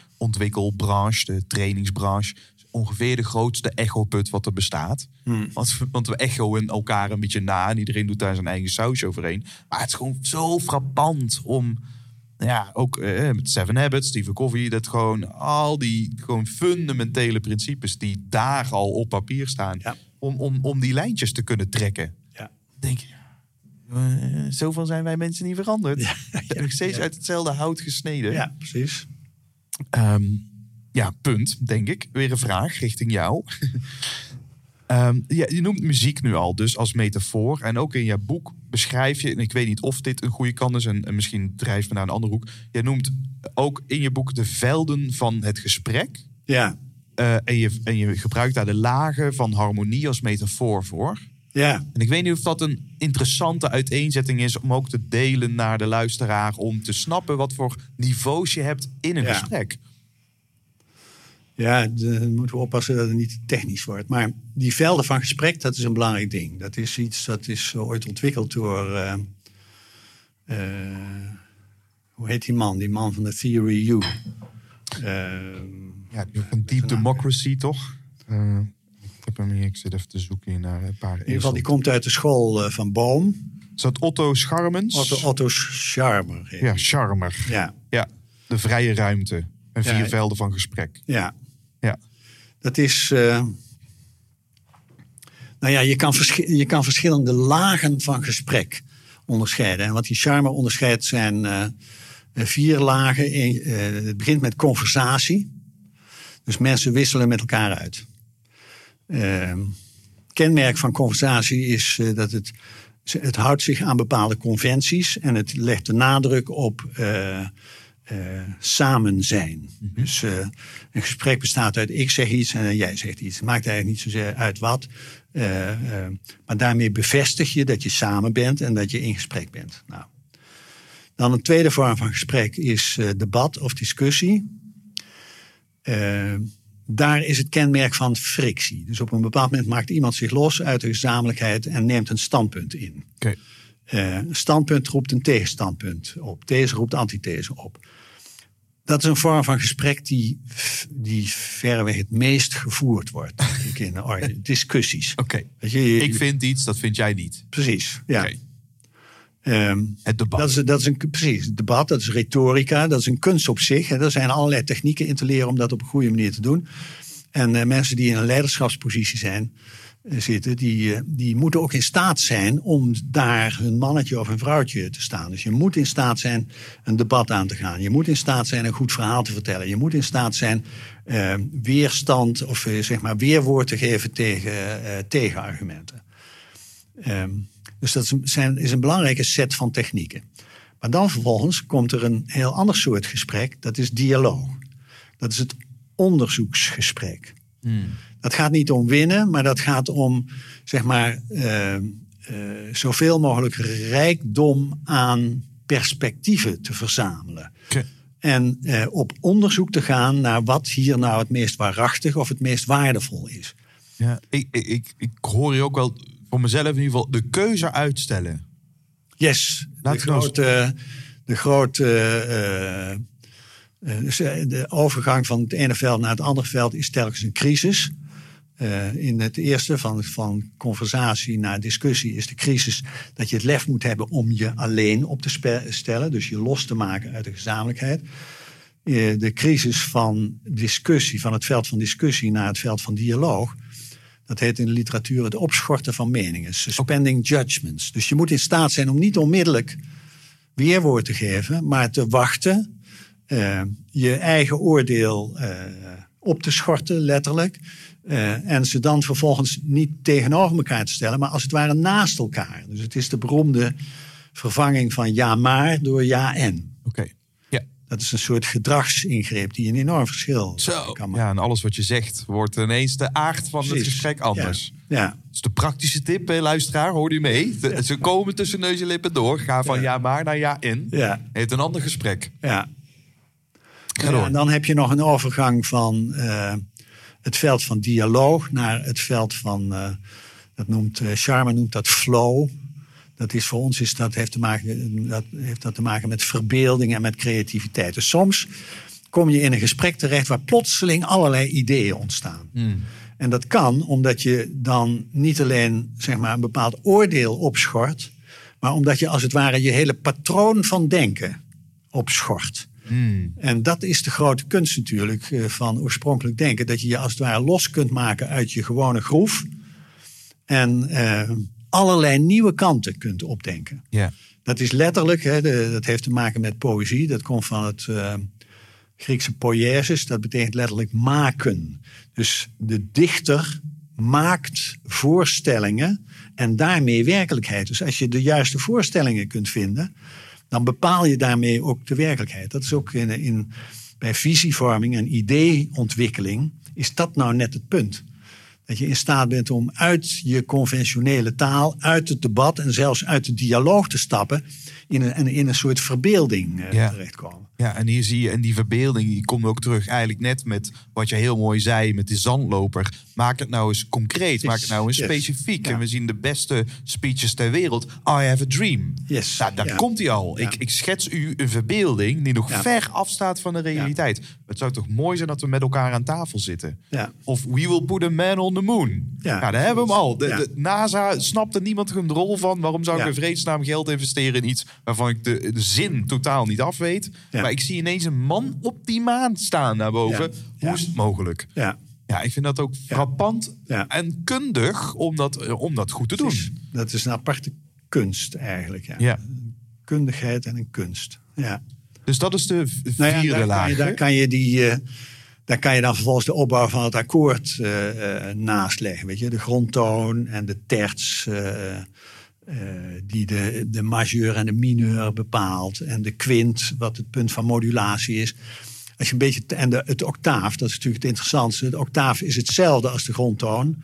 ontwikkelbranche, de trainingsbranche, ongeveer de grootste echoput wat er bestaat. Want, we- want we echoen elkaar een beetje na en iedereen doet daar zijn eigen sausje overheen. Maar het is gewoon zo frappant om, ja, ook eh, met Seven Habits, Stephen Covey, dat gewoon al die gewoon fundamentele principes die daar al op papier staan, Ja. om, om, om die lijntjes te kunnen trekken. ja. Denk je, eh, zoveel zijn wij mensen niet veranderd. Ja, nog steeds uit hetzelfde hout gesneden. ja precies. Ehm, ja, punt, denk ik. Weer een vraag richting jou. Ehm, ja, je noemt muziek nu al, dus als metafoor. En ook in je boek beschrijf je, en ik weet niet of dit een goede kant is, en, en misschien drijft me naar een andere hoek. Je noemt ook in je boek de velden van het gesprek. Ja, Eh, en, je, en je gebruikt daar de lagen van harmonie als metafoor voor. ja, En ik weet niet of dat een interessante uiteenzetting is om ook te delen naar de luisteraar. Om te snappen wat voor niveaus je hebt in een Ja. gesprek. Ja, dan moeten we oppassen dat het niet te technisch wordt. Maar die velden van gesprek, dat is een belangrijk ding. Dat is iets dat is ooit ontwikkeld door... eh, eh, hoe heet die man? Die man van de Theory U. Eh, Ja, een Deep Democracy, toch? Ik heb hem hier, ik zit even te zoeken naar een paar. in ieder geval, die komt uit de school van Boom. Is dat Otto Scharmens? Otto, Otto Scharmer. Ja, die. Charmer. ja, Ja, de vrije ruimte. En vier Ja. velden van gesprek. ja. Dat is. eh, nou ja, je kan, je kan verschillende lagen van gesprek onderscheiden. En wat die charme onderscheidt zijn eh, vier lagen. Eh, het begint met conversatie. Dus mensen wisselen met elkaar uit. Eh, kenmerk van conversatie is dat het, het houdt zich aan bepaalde conventies en het legt de nadruk op eh, samen zijn. Dus eh, een gesprek bestaat uit ik zeg iets en jij zegt iets. Het maakt eigenlijk niet zozeer uit wat. eh, maar daarmee bevestig je dat je samen bent en dat je in gesprek bent. Nou. Dan een tweede vorm van gesprek is debat of discussie. Daar is het kenmerk van frictie. Dus op een bepaald moment maakt iemand zich los uit de gezamenlijkheid en neemt een standpunt in. Een standpunt roept een tegenstandpunt op. Deze roept antithese op. Dat is een vorm van gesprek die, die verreweg het meest gevoerd wordt. in or- discussies. Oké. Ik vind iets, dat vind jij niet. Precies, ja. Ehm, Het debat. dat is, dat is een, precies, het debat, dat is retorica, dat is een kunst op zich. Hè. Er zijn allerlei technieken in te leren om dat op een goede manier te doen. En eh, mensen die in een leiderschapspositie zijn, zitten, die, eh, die moeten ook in staat zijn om daar hun mannetje of een vrouwtje te staan. Dus je moet in staat zijn een debat aan te gaan. Je moet in staat zijn een goed verhaal te vertellen. Je moet in staat zijn eh, weerstand of eh, zeg maar weerwoord te geven tegen eh, tegenargumenten. Ehm, dus dat is zijn, is een belangrijke set van technieken. Maar dan vervolgens komt er een heel ander soort gesprek. Dat is dialoog. Dat is het onderzoeksgesprek. Dat gaat niet om winnen, maar dat gaat om zeg maar, eh, eh, zoveel mogelijk rijkdom aan perspectieven te verzamelen. En eh, op onderzoek te gaan naar wat hier nou het meest waarachtig of het meest waardevol is. Ja, ik, ik, ik, hoor je ook wel voor mezelf in ieder geval de keuze uitstellen. Yes, Laat de grote, de grote dus, de overgang van het ene veld naar het andere veld is telkens een crisis. Eh, in het eerste van, van conversatie naar discussie is de crisis dat je het lef moet hebben om je alleen op te stellen, dus je los te maken uit de gezamenlijkheid. Eh, de crisis van discussie, van het veld van discussie naar het veld van dialoog, Dat heet in de literatuur het opschorten van meningen. Suspending judgments. Dus je moet in staat zijn om niet onmiddellijk weerwoord te geven, maar te wachten. eh, je eigen oordeel op te schorten, letterlijk. eh, en ze dan vervolgens niet tegenover elkaar te stellen, maar als het ware naast elkaar. Dus het is de beroemde vervanging van ja maar door ja en. Oké. Ja. Dat is een soort gedragsingreep die een enorm verschil Zo. kan maken. Ja, en alles wat je zegt wordt ineens de aard van het gesprek anders. Ja. ja. Dus de praktische tip, hè, luisteraar, hoor u mee? De- Ze komen tussen neus en lippen door. Ga van ja, maar naar ja in. Ja. Heeft een ander gesprek. Ja. En dan heb je nog een overgang van eh, het veld van dialoog naar het veld van, eh, dat noemt, eh Sharma noemt dat flow. Dat is voor ons is dat heeft, te maken, dat heeft dat te maken met verbeelding en met creativiteit. Dus soms kom je in een gesprek terecht waar plotseling allerlei ideeën ontstaan. En dat kan omdat je dan niet alleen zeg maar, een bepaald oordeel opschort, maar omdat je als het ware je hele patroon van denken opschort. En dat is de grote kunst natuurlijk eh, van oorspronkelijk denken. Dat je je als het ware los kunt maken uit je gewone groef. En eh, allerlei nieuwe kanten kunt opdenken. Ja. Dat is letterlijk, hè, de- dat heeft te maken met poëzie. Dat komt van het eh, Griekse poiesis. Dat betekent letterlijk maken. Dus de dichter maakt voorstellingen en daarmee werkelijkheid. Dus als je de juiste voorstellingen kunt vinden, dan bepaal je daarmee ook de werkelijkheid. Dat is ook in, bij visievorming en ideeontwikkeling, is dat nou net het punt. Dat je in staat bent om uit je conventionele taal, uit het debat en zelfs uit de dialoog te stappen in een, in een soort verbeelding eh, Ja. terechtkomen. Ja, en hier zie je, en die verbeelding, die komt ook terug eigenlijk net met wat je heel mooi zei met die zandloper. Maak het nou eens concreet, maak het nou eens Yes. specifiek. Ja. En we zien de beste speeches ter wereld. I have a dream. Yes. Nou, daar Ja. komt hij al. Ik, ik schets u een verbeelding die nog ver afstaat van de realiteit. Het zou toch mooi zijn dat we met elkaar aan tafel zitten. Ja. Of we will put a man on the moon. Ja. Ja, daar hebben we hem al. De, de NASA snapt er niemand een rol van. Waarom zou ik in vredesnaam geld investeren in iets waarvan ik de, de zin totaal niet af weet? Ja. Maar ik zie ineens een man op die maan staan naar boven. Ja. Hoe is het mogelijk? Ja, Ja, ik vind dat ook frappant Ja. en kundig om dat, eh, om dat goed te doen. precies. Dat is een aparte kunst eigenlijk. Ja. Ja. Kundigheid en een kunst. Ja. Dus dat is de Nou ja, vierde daar, kan laag. je, daar, kan je die, eh, daar kan je dan vervolgens de opbouw van het akkoord eh, eh, naast leggen. Weet je? De grondtoon en de terts die de, de majeur en de mineur bepaalt. En de kwint, wat het punt van modulatie is. Als je een beetje, en de, het octaaf, dat is natuurlijk het interessantste. De octaaf is hetzelfde als de grondtoon.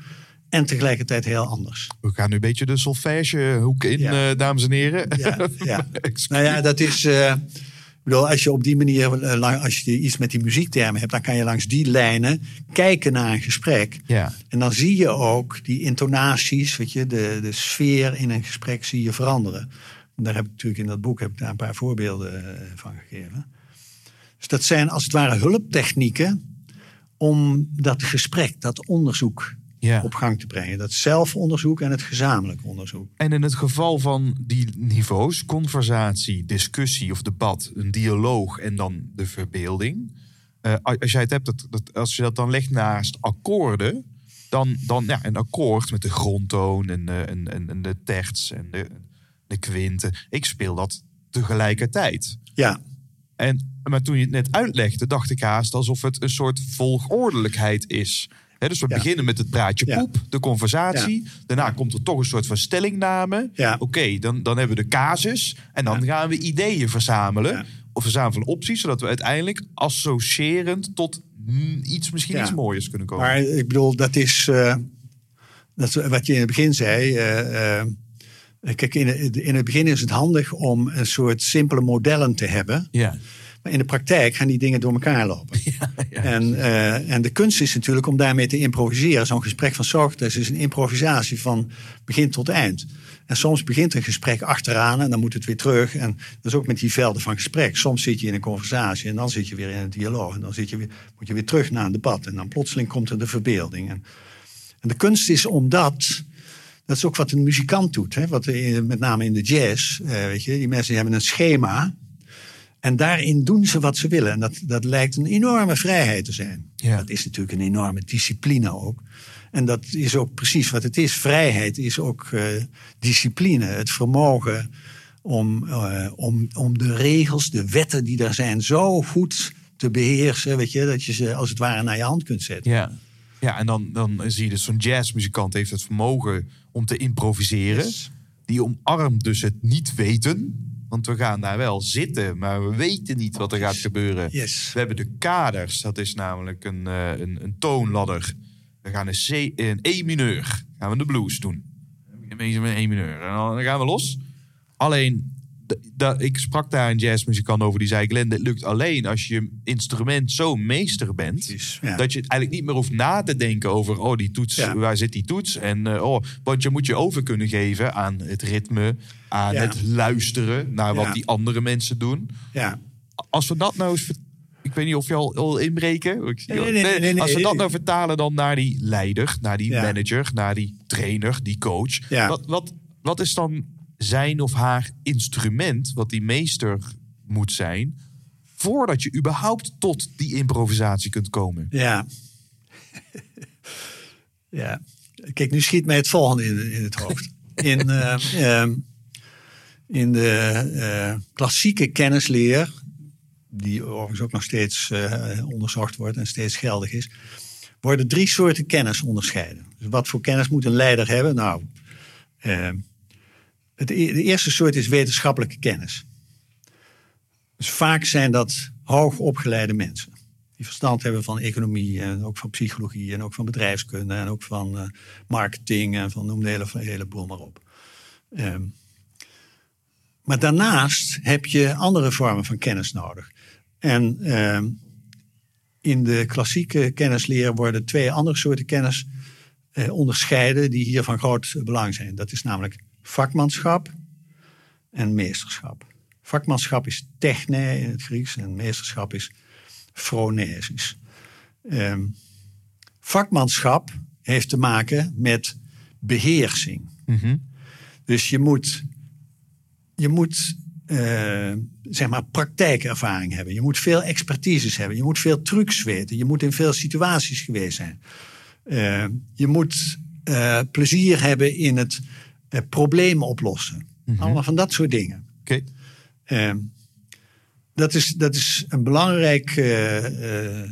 En tegelijkertijd heel anders. We gaan nu een beetje de solfègehoek in, Ja. eh, dames en heren. Ja, ja. Nou ja, dat is. Bedoel, als je op die manier, eh, als je iets met die muziektermen hebt, dan kan je langs die lijnen kijken naar een gesprek. Ja. En dan zie je ook die intonaties, weet je, de, de sfeer in een gesprek zie je veranderen. En daar heb ik natuurlijk in dat boek heb ik daar een paar voorbeelden eh, van gegeven. Dus dat zijn als het ware hulptechnieken om dat gesprek, dat onderzoek Ja. op gang te brengen. Dat zelfonderzoek en het gezamenlijk onderzoek. En in het geval van die niveaus, conversatie, discussie of debat, een dialoog en dan de verbeelding. eh, als jij het hebt, dat, dat, als je dat dan legt naast akkoorden, dan, dan ja, een akkoord met de grondtoon en, eh, en, en, en de terts en de, de kwinten. Ik speel dat tegelijkertijd. Ja, En, maar toen je het net uitlegde, dacht ik haast alsof het een soort volgordelijkheid is. Dus we Ja. beginnen met het praatje Ja. poep, de conversatie. Daarna komt er toch een soort van stellingname. Ja. Oké, dan, dan hebben we de casus. En dan gaan we ideeën verzamelen. Of verzamelen opties, zodat we uiteindelijk associërend tot mm, iets, misschien iets mooiers kunnen komen. Maar ik bedoel, dat is, eh, dat wat je in het begin zei. eh, eh, kijk, in, in het begin is het handig om een soort simpele modellen te hebben. ja. Maar in de praktijk gaan die dingen door elkaar lopen. En, eh, en de kunst is natuurlijk om daarmee te improviseren. Zo'n gesprek van Socrates is een improvisatie van begin tot eind. En soms begint een gesprek achteraan en dan moet het weer terug. En dat is ook met die velden van gesprek. Soms zit je in een conversatie en dan zit je weer in een dialoog. En dan zit je weer, moet je weer terug naar een debat. En dan plotseling komt er de verbeelding. En, en de kunst is om dat... Dat is ook wat een muzikant doet. Hè? Wat in- met name in de jazz. eh, weet je, die mensen die hebben een schema. En daarin doen ze wat ze willen. En dat, dat lijkt een enorme vrijheid te zijn. Ja. Dat is natuurlijk een enorme discipline ook. En dat is ook precies wat het is. Vrijheid is ook eh, discipline. Het vermogen om, eh, om, om de regels, de wetten die er zijn, zo goed te beheersen. Weet je, dat je ze als het ware naar je hand kunt zetten. Ja, ja en dan, dan zie je dus zo'n jazzmuzikant heeft het vermogen om te improviseren. Yes. Die omarmt dus het niet weten. Want we gaan daar wel zitten, maar we weten niet wat er gaat gebeuren. Yes. We hebben de kaders, dat is namelijk een, eh, een, een toonladder. We gaan een, C, een E mineur, gaan we de blues doen. Een mineur. En dan gaan we los. Alleen, ik sprak daar een jazzmuzikant over die zei... Glenn, dit lukt alleen als je instrument zo meester bent... Precies, ja. dat je het eigenlijk niet meer hoeft na te denken over... oh, die toets, Ja. waar zit die toets? En, eh, oh, want je moet je over kunnen geven aan het ritme... aan Ja. het luisteren naar wat die andere mensen doen. Ja. Als we dat nou eens... Ik weet niet of je al, al inbreken. Nee, nee, nee. Als we dat nou vertalen dan naar die leider, naar die manager, naar die trainer, die coach. Wat, wat, wat is dan zijn of haar instrument, wat die meester moet zijn, voordat je überhaupt tot die improvisatie kunt komen? Ja. ja. Kijk, nu schiet mij het volgende in, in het hoofd. In, eh, ehm, in de eh, klassieke kennisleer, die overigens ook nog steeds eh, onderzocht wordt en steeds geldig is, worden drie soorten kennis onderscheiden. Dus wat voor kennis moet een leider hebben? Nou, eh, e- de eerste soort is wetenschappelijke kennis. Dus vaak zijn dat hoogopgeleide mensen. Die verstand hebben van economie en ook van psychologie en ook van bedrijfskunde en ook van eh, marketing en van noem de hele, hele boel maar op. Ehm, maar daarnaast heb je andere vormen van kennis nodig. En ehm, in de klassieke kennisleer worden twee andere soorten kennis eh, onderscheiden die hier van groot belang zijn. Dat is namelijk vakmanschap en meesterschap. Vakmanschap is techne in het Grieks en meesterschap is phronesis. Ehm, vakmanschap heeft te maken met beheersing. Dus je moet, je moet eh, zeg maar praktijkervaring hebben. Je moet veel expertises hebben. Je moet veel trucs weten. Je moet in veel situaties geweest zijn. Eh, je moet eh, plezier hebben in het eh, problemen oplossen. Allemaal van dat soort dingen. Oké. Ehm, dat, is, dat is een belangrijk eh, eh,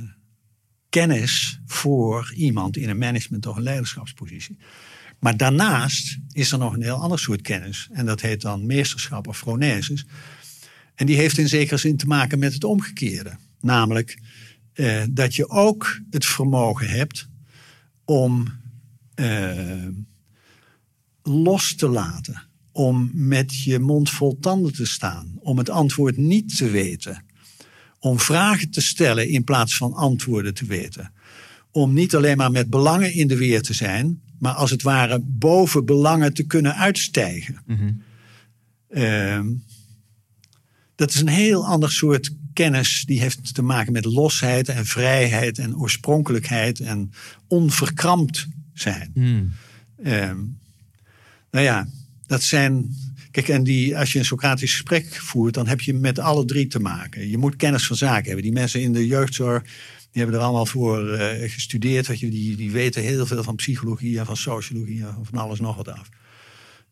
kennis voor iemand in een management of een leiderschapspositie. Maar daarnaast is er nog een heel ander soort kennis. En dat heet dan meesterschap of phronesis. En die heeft in zekere zin te maken met het omgekeerde. Namelijk eh, dat je ook het vermogen hebt om eh, los te laten. Om met je mond vol tanden te staan. Om het antwoord niet te weten. Om vragen te stellen in plaats van antwoorden te weten. Om niet alleen maar met belangen in de weer te zijn, maar als het ware boven belangen te kunnen uitstijgen. Ehm, dat is een heel ander soort kennis. Die heeft te maken met losheid en vrijheid en oorspronkelijkheid en onverkrampt zijn. Ehm, nou ja, dat zijn. Kijk, en die, als je een Socratisch gesprek voert, dan heb je met alle drie te maken. Je moet kennis van zaken hebben. Die mensen in de jeugdzorg, die hebben er allemaal voor eh, gestudeerd. Weet je, die, die weten heel veel van psychologie en van sociologie en van alles nog wat af.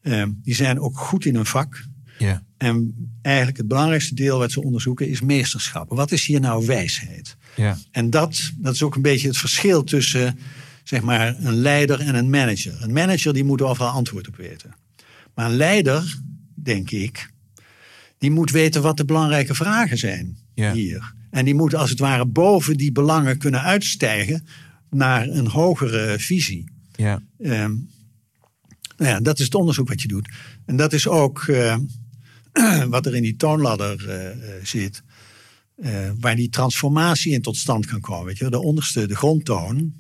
Ehm, die zijn ook goed in hun vak. Ja. En eigenlijk het belangrijkste deel wat ze onderzoeken is meesterschap. Wat is hier nou wijsheid? Ja. En dat, dat is ook een beetje het verschil tussen zeg maar, een leider en een manager. Een manager die moet overal antwoord op weten. Maar een leider, denk ik, die moet weten wat de belangrijke vragen zijn Ja. hier. En die moet als het ware boven die belangen kunnen uitstijgen naar een hogere visie. Ja. Ehm, nou ja, dat is het onderzoek wat je doet. En dat is ook eh, wat er in die toonladder eh, eh, zit. waar die transformatie in tot stand kan komen. Weet je? De onderste, de grondtoon,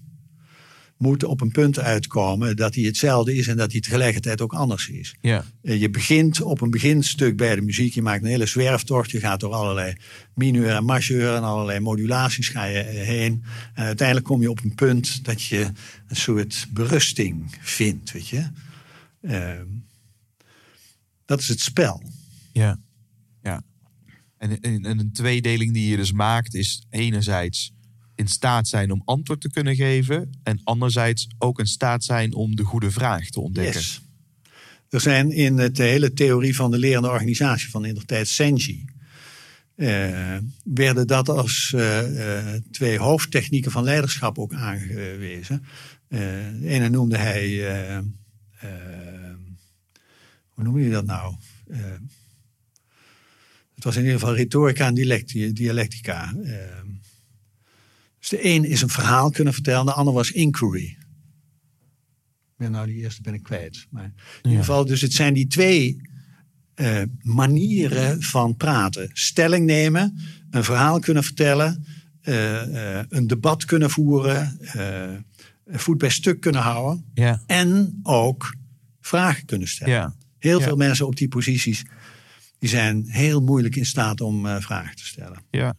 moet op een punt uitkomen dat hij hetzelfde is en dat hij tegelijkertijd ook anders is. Ja. Eh, Je begint op een beginstuk bij de muziek. Je maakt een hele zwerftocht. Je gaat door allerlei mineur en majeur en allerlei modulaties ga je eh, heen. En uiteindelijk kom je op een punt dat je een soort berusting vindt. Weet je? Ehm, dat is het spel. Ja. ja. En, en, en een tweedeling die je dus maakt is enerzijds in staat zijn om antwoord te kunnen geven. En anderzijds ook in staat zijn om de goede vraag te ontdekken. Er zijn in de hele theorie van de lerende organisatie van in de tijd Senji. eh, werden dat als eh, eh, twee hoofdtechnieken van leiderschap ook aangewezen. De ene noemde hij, hoe noem je dat nou? Het was in ieder geval retorica en dialecti- dialectica. De een is een verhaal kunnen vertellen, de ander was inquiry. Ja, nou, die eerste ben ik kwijt. Maar in ieder geval, dus het zijn die twee eh, manieren van praten. Stelling nemen, een verhaal kunnen vertellen, eh, eh, een debat kunnen voeren, voet bij stuk kunnen houden. Ja. En ook vragen kunnen stellen. Ja. Heel veel mensen op die posities die zijn heel moeilijk in staat om vragen te stellen. Ja.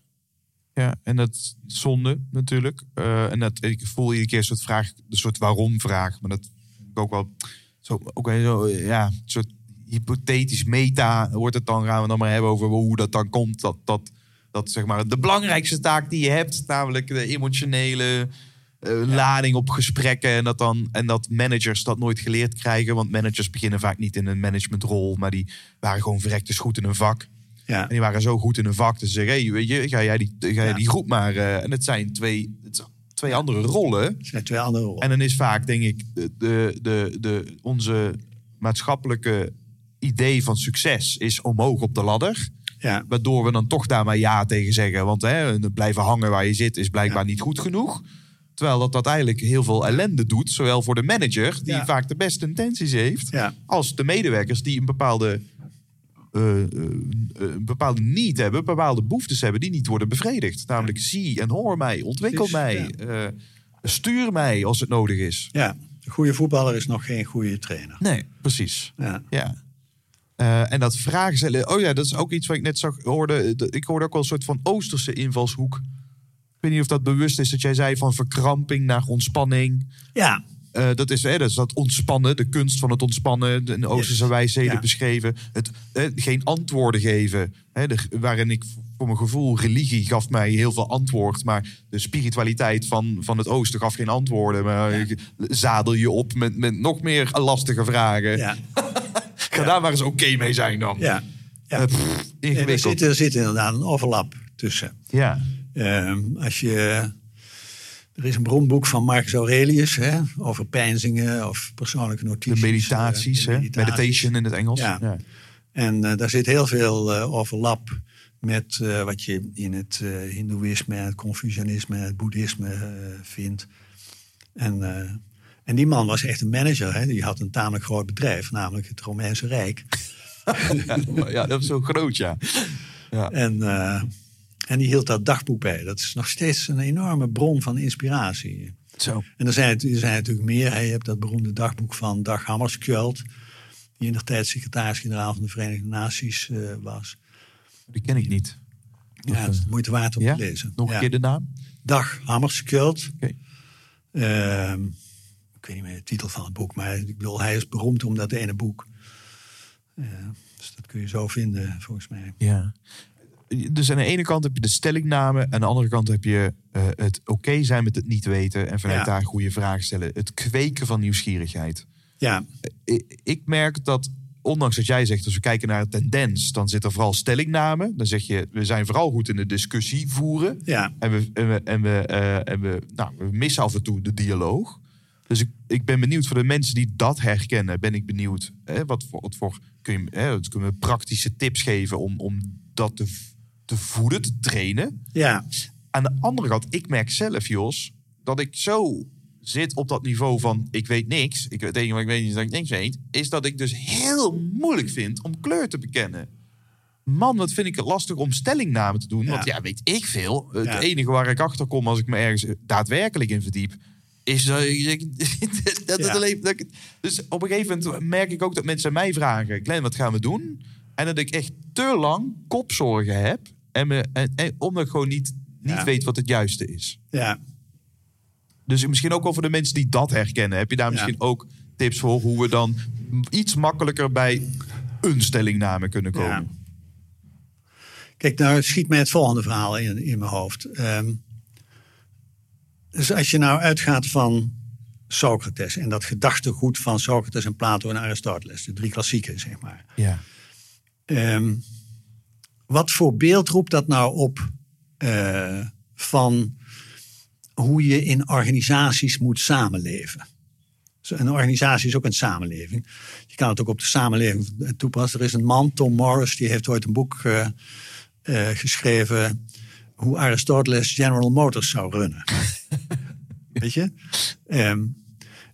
Ja, en dat is zonde natuurlijk. Eh, en dat, ik voel iedere keer een soort vraag, een soort waarom-vraag. Maar dat ik ook wel zo, ook wel zo, ja, een soort hypothetisch meta wordt het dan. Gaan we dan maar hebben over hoe dat dan komt. Dat, dat, dat zeg maar de belangrijkste taak die je hebt, namelijk de emotionele eh, lading op gesprekken. En dat, dan, en dat managers dat nooit geleerd krijgen. Want managers beginnen vaak niet in een managementrol, maar die waren gewoon verrektes goed in een vak. Ja, En die waren zo goed in hun vak. Dus ze zeggen, hey, weet je, ga jij die, ga jij die groep maar... eh, en het zijn twee, het twee andere rollen. het zijn twee andere rollen. En dan is vaak, denk ik, de, de, de, de, onze maatschappelijke idee van succes is omhoog op de ladder. ja, Waardoor we dan toch daar maar ja tegen zeggen. Want hè, blijven hangen waar je zit is blijkbaar Ja. niet goed genoeg. Terwijl dat, dat eigenlijk heel veel ellende doet. Zowel voor de manager, die Ja. vaak de beste intenties heeft. Als de medewerkers die een bepaalde, eh, eh, een bepaalde need hebben. Bepaalde behoeftes hebben die niet worden bevredigd. Namelijk zie en hoor mij, ontwikkel mij. eh, stuur mij als het nodig is. ja, een goede voetballer is nog geen goede trainer. Nee, precies. Ja, Ja. En dat vragen stellen. Oh ja, dat is ook iets wat ik net zag. Hoorde, ik hoorde ook wel een soort van Oosterse invalshoek. Ik weet niet of dat bewust is dat jij zei van verkramping naar ontspanning. ja, Eh, dat, is, hè, dat is dat ontspannen, de kunst van het ontspannen. De, Oosterse Yes. wijsheden Ja. beschreven. Het, eh, geen antwoorden geven. Hè, de, waarin ik voor mijn gevoel, religie gaf mij heel veel antwoord. Maar de spiritualiteit van, van het Oosten gaf geen antwoorden. Maar zadel je op met, met nog meer lastige vragen. ja, Ga daar maar eens oké mee zijn dan. ja. ja. Eh, Nee, er, ingewikkeld. zit, er zit inderdaad een overlap tussen. Ja. Ehm, als je, er is een bronboek van Marcus Aurelius hè, over pijnzingen of persoonlijke De notities. meditaties, eh, de hè? meditaties. Meditation in het Engels. Ja. En eh, daar zit heel veel eh, overlap met eh, wat je in het eh Hindoeïsme, het Confucianisme, het Boeddhisme eh, vindt. En, eh, en die man was echt een manager. Hè? Die had een tamelijk groot bedrijf, namelijk het Romeinse Rijk. ja, dat is zo groot, ja. ja. En, eh, en die hield dat dagboek bij. Dat is nog steeds een enorme bron van inspiratie. Zo. En er zijn, er zijn natuurlijk meer. Je hebt dat beroemde dagboek van Dag Hammarskjöld. Die in de tijd secretaris-generaal van de Verenigde Naties eh, was. Die ken ik niet. Ja, het is de moeite waard om Ja? te lezen. Nog Ja. een keer de naam? Dag Hammarskjöld. Oké. Ehm, ik weet niet meer de titel van het boek. Maar ik bedoel, hij is beroemd om dat ene boek. Eh, dus dat kun je zo vinden, volgens mij. Ja. Dus aan de ene kant heb je de stellingname. En aan de andere kant heb je eh, het oké zijn met het niet weten. En vanuit Ja. daar goede vragen stellen. Het kweken van nieuwsgierigheid. Ja, ik, ik merk dat, ondanks dat jij zegt, als we kijken naar een tendens, dan zit er vooral stellingname. Dan zeg je, we zijn vooral goed in de discussie voeren. ja, En we, en we, en we, eh, en we, nou, we missen af en toe de dialoog. Dus ik, ik ben benieuwd voor de mensen die dat herkennen, ben ik benieuwd. Hè, wat voor, wat voor kun je, hè, kunnen we praktische tips geven om, om dat te, te voeden, te trainen? ja, Aan de andere kant, ik merk zelf, Jos, dat ik zo zit op dat niveau van ik weet niks. Ik, het enige wat ik weet is dat ik niks weet. Is dat ik dus heel moeilijk vind om kleur te bekennen. Man, wat vind ik het lastig om stellingnamen te doen. Ja. Want ja, weet ik veel. Het Ja. enige waar ik achter kom als ik me ergens daadwerkelijk in verdiep. Is dat het Ja. alleen. Dat ik, dus op een gegeven moment merk ik ook dat mensen mij vragen: Glenn, wat gaan we doen? En dat ik echt te lang kopzorgen heb. En, me, en, en omdat ik gewoon niet, niet Ja. weet wat het juiste is. ja. Dus misschien ook wel voor de mensen die dat herkennen. Heb je daar Ja. misschien ook tips voor hoe we dan iets makkelijker bij een stellingname kunnen komen? Ja. Kijk, nou schiet mij het volgende verhaal in, in mijn hoofd. Ehm, dus als je nou uitgaat van Socrates en dat gedachtegoed van Socrates en Plato en Aristoteles, de drie klassieken, zeg maar. Ja. Ehm, wat voor beeld roept dat nou op eh, van hoe je in organisaties moet samenleven? Zo, Een organisatie is ook een samenleving. Je kan het ook op de samenleving toepassen. Er is een man, Tom Morris, die heeft ooit een boek eh, eh, geschreven. Hoe Aristoteles General Motors zou runnen. Weet je? Ehm,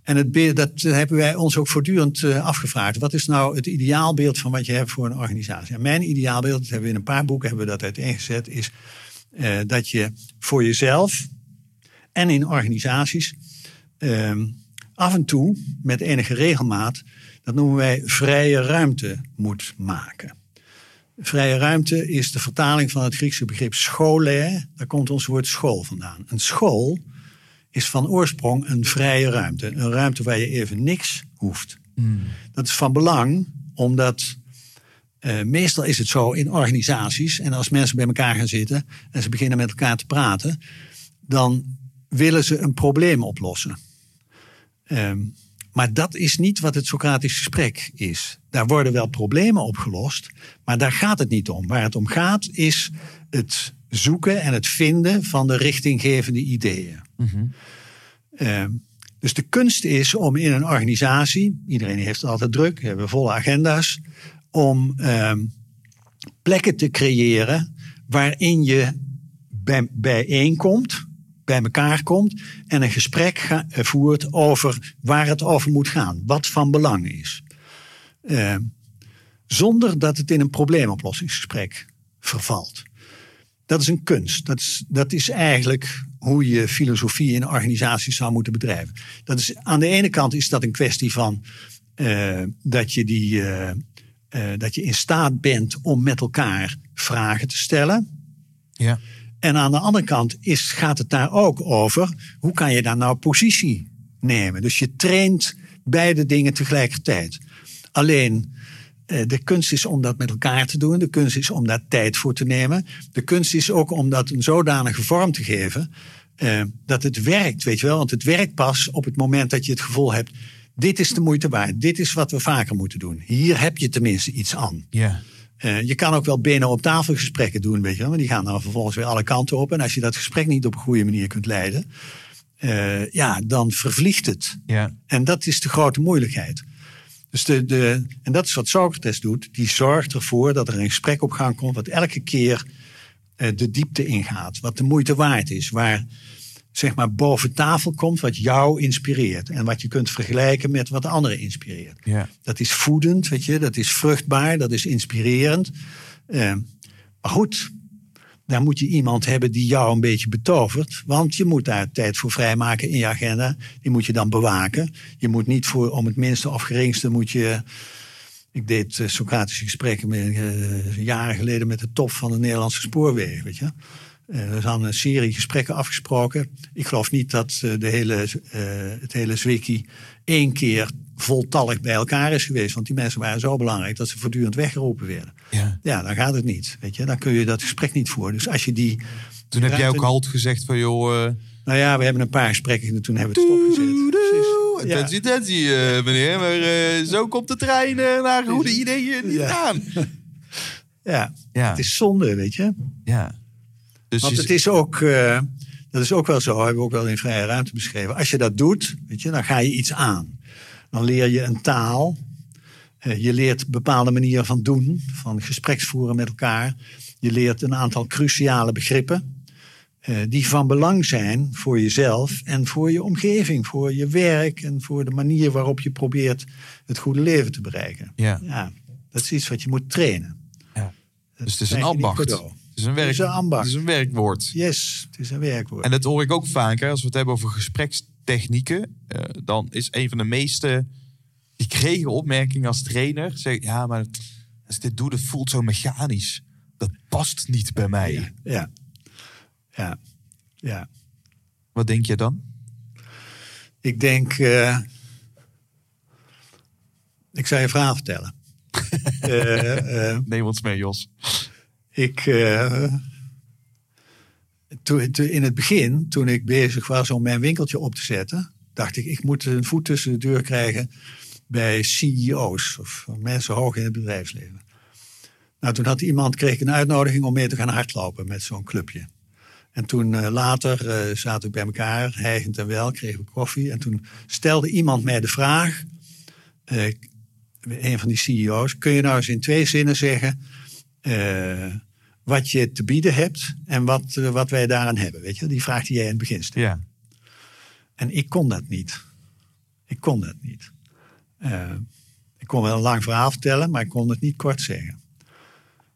en het dat hebben wij ons ook voortdurend eh, afgevraagd. Wat is nou het ideaalbeeld van wat je hebt voor een organisatie? En mijn ideaalbeeld, dat hebben we in een paar boeken hebben we dat uiteengezet, is eh, dat je voor jezelf en in organisaties ehm, af en toe met enige regelmaat, dat noemen wij vrije ruimte moet maken. Vrije ruimte is de vertaling van het Griekse begrip scholae. Daar komt ons woord school vandaan. Een school is van oorsprong een vrije ruimte. Een ruimte waar je even niks hoeft. Dat is van belang, omdat eh, meestal is het zo in organisaties... en als mensen bij elkaar gaan zitten en ze beginnen met elkaar te praten... dan willen ze een probleem oplossen. Ehm, maar dat is niet wat het Socratisch gesprek is. Daar worden wel problemen opgelost, maar daar gaat het niet om. Waar het om gaat is het zoeken en het vinden van de richtinggevende ideeën. Ehm, dus de kunst is om in een organisatie, iedereen heeft het altijd druk, we hebben volle agenda's, om ehm, plekken te creëren waarin je bij, bijeenkomt, bij elkaar komt en een gesprek eh, voert over waar het over moet gaan, wat van belang is. Ehm, zonder dat het in een probleemoplossingsgesprek vervalt. Dat is een kunst. Dat is, dat is eigenlijk hoe je filosofie in organisaties zou moeten bedrijven. Dat is, aan de ene kant is dat een kwestie van eh, dat, je die, eh, eh, dat je in staat bent om met elkaar vragen te stellen. Ja. En aan de andere kant is, gaat het daar ook over hoe kan je daar nou positie nemen. Dus je traint beide dingen tegelijkertijd. Alleen de kunst is om dat met elkaar te doen. De kunst is om daar tijd voor te nemen. De kunst is ook om dat een zodanige vorm te geven eh, dat het werkt, weet je wel. Want het werkt pas op het moment dat je het gevoel hebt. Dit is de moeite waard. Dit is wat we vaker moeten doen. Hier heb je tenminste iets aan. Ja. Eh, je kan ook wel benen op tafel gesprekken doen, weet je wel. Maar die gaan dan vervolgens weer alle kanten op. En als je dat gesprek niet op een goede manier kunt leiden, eh, ja, dan vervliegt het. Ja. En dat is de grote moeilijkheid. Dus de, de, en dat is wat Socrates doet. Die zorgt ervoor dat er een gesprek op gang komt, wat elke keer eh, de diepte ingaat. Wat de moeite waard is. Waar zeg maar boven tafel komt wat jou inspireert. En wat je kunt vergelijken met wat de anderen inspireert. Ja. Dat is voedend, weet je, dat is vruchtbaar, dat is inspirerend. Eh, maar goed, daar moet je iemand hebben die jou een beetje betovert. Want je moet daar tijd voor vrijmaken in je agenda. Die moet je dan bewaken. Je moet niet voor om het minste of geringste moet je. Ik deed eh, Socratische gesprekken met, eh, jaren geleden met de top van de Nederlandse spoorwegen. Weet je. Eh, er is aan een serie gesprekken afgesproken. Ik geloof niet dat eh, de hele, eh, het hele Zwikkie één keer voltallig bij elkaar is geweest. Want die mensen waren zo belangrijk dat ze voortdurend weggeroepen werden. Ja. Ja, dan gaat het niet. Weet je? Dan kun je dat gesprek niet voeren. Dus als je die. Toen heb jij ook halt gezegd van joh... eh, Nou ja, we hebben een paar gesprekken en toen hebben we het stopgezet. Precies. Ja. Attentie, attentie, eh, meneer. Maar eh, zo komt de trein naar goede ideeën niet Ja. aan. Ja. Ja. het is zonde, weet je. Ja. Dus Want het is ook, dat is ook wel zo, hebben we ook wel in vrije ruimte beschreven. Als je dat doet, weet je, dan ga je iets aan. Dan leer je een taal. Eh, je leert bepaalde manieren van doen, van gespreksvoeren met elkaar. Je leert een aantal cruciale begrippen. eh, die van belang zijn voor jezelf en voor je omgeving, voor je werk en voor de manier waarop je probeert het goede leven te bereiken. Ja. ja dat is iets wat je moet trainen. Ja. Dus het is een ambacht. Het is een, werk, is een ambacht. Het is een werkwoord. Yes, het is een werkwoord. En dat hoor ik ook vaker als we het hebben over gesprekstechnieken. eh, dan is een van de meeste gekregen opmerkingen als trainer. Zeg, ja, maar als ik dit doe, dat voelt zo mechanisch. Dat past niet bij mij. Ja, ja, ja. ja. Wat denk je dan? Ik denk, eh, ik zou je een verhaal vertellen. Eh, Neem ons mee, Jos. Ik, eh, in het begin, toen ik bezig was om mijn winkeltje op te zetten, dacht ik, ik moet een voet tussen de deur krijgen bij CEO's of mensen hoog in het bedrijfsleven. Nou, toen had iemand, kreeg ik een uitnodiging om mee te gaan hardlopen met zo'n clubje. En toen eh, later eh, zaten we bij elkaar, hijgend en wel, kregen we koffie. En toen stelde iemand mij de vraag, een van die CEO's, kun je nou eens in twee zinnen zeggen wat je te bieden hebt en wat, eh, wat wij daaraan hebben? Weet je, die vraag die jij in het begin stelde. Ja. En ik kon dat niet. Ik kon dat niet. Eh, ik kon wel een lang verhaal vertellen, maar ik kon het niet kort zeggen.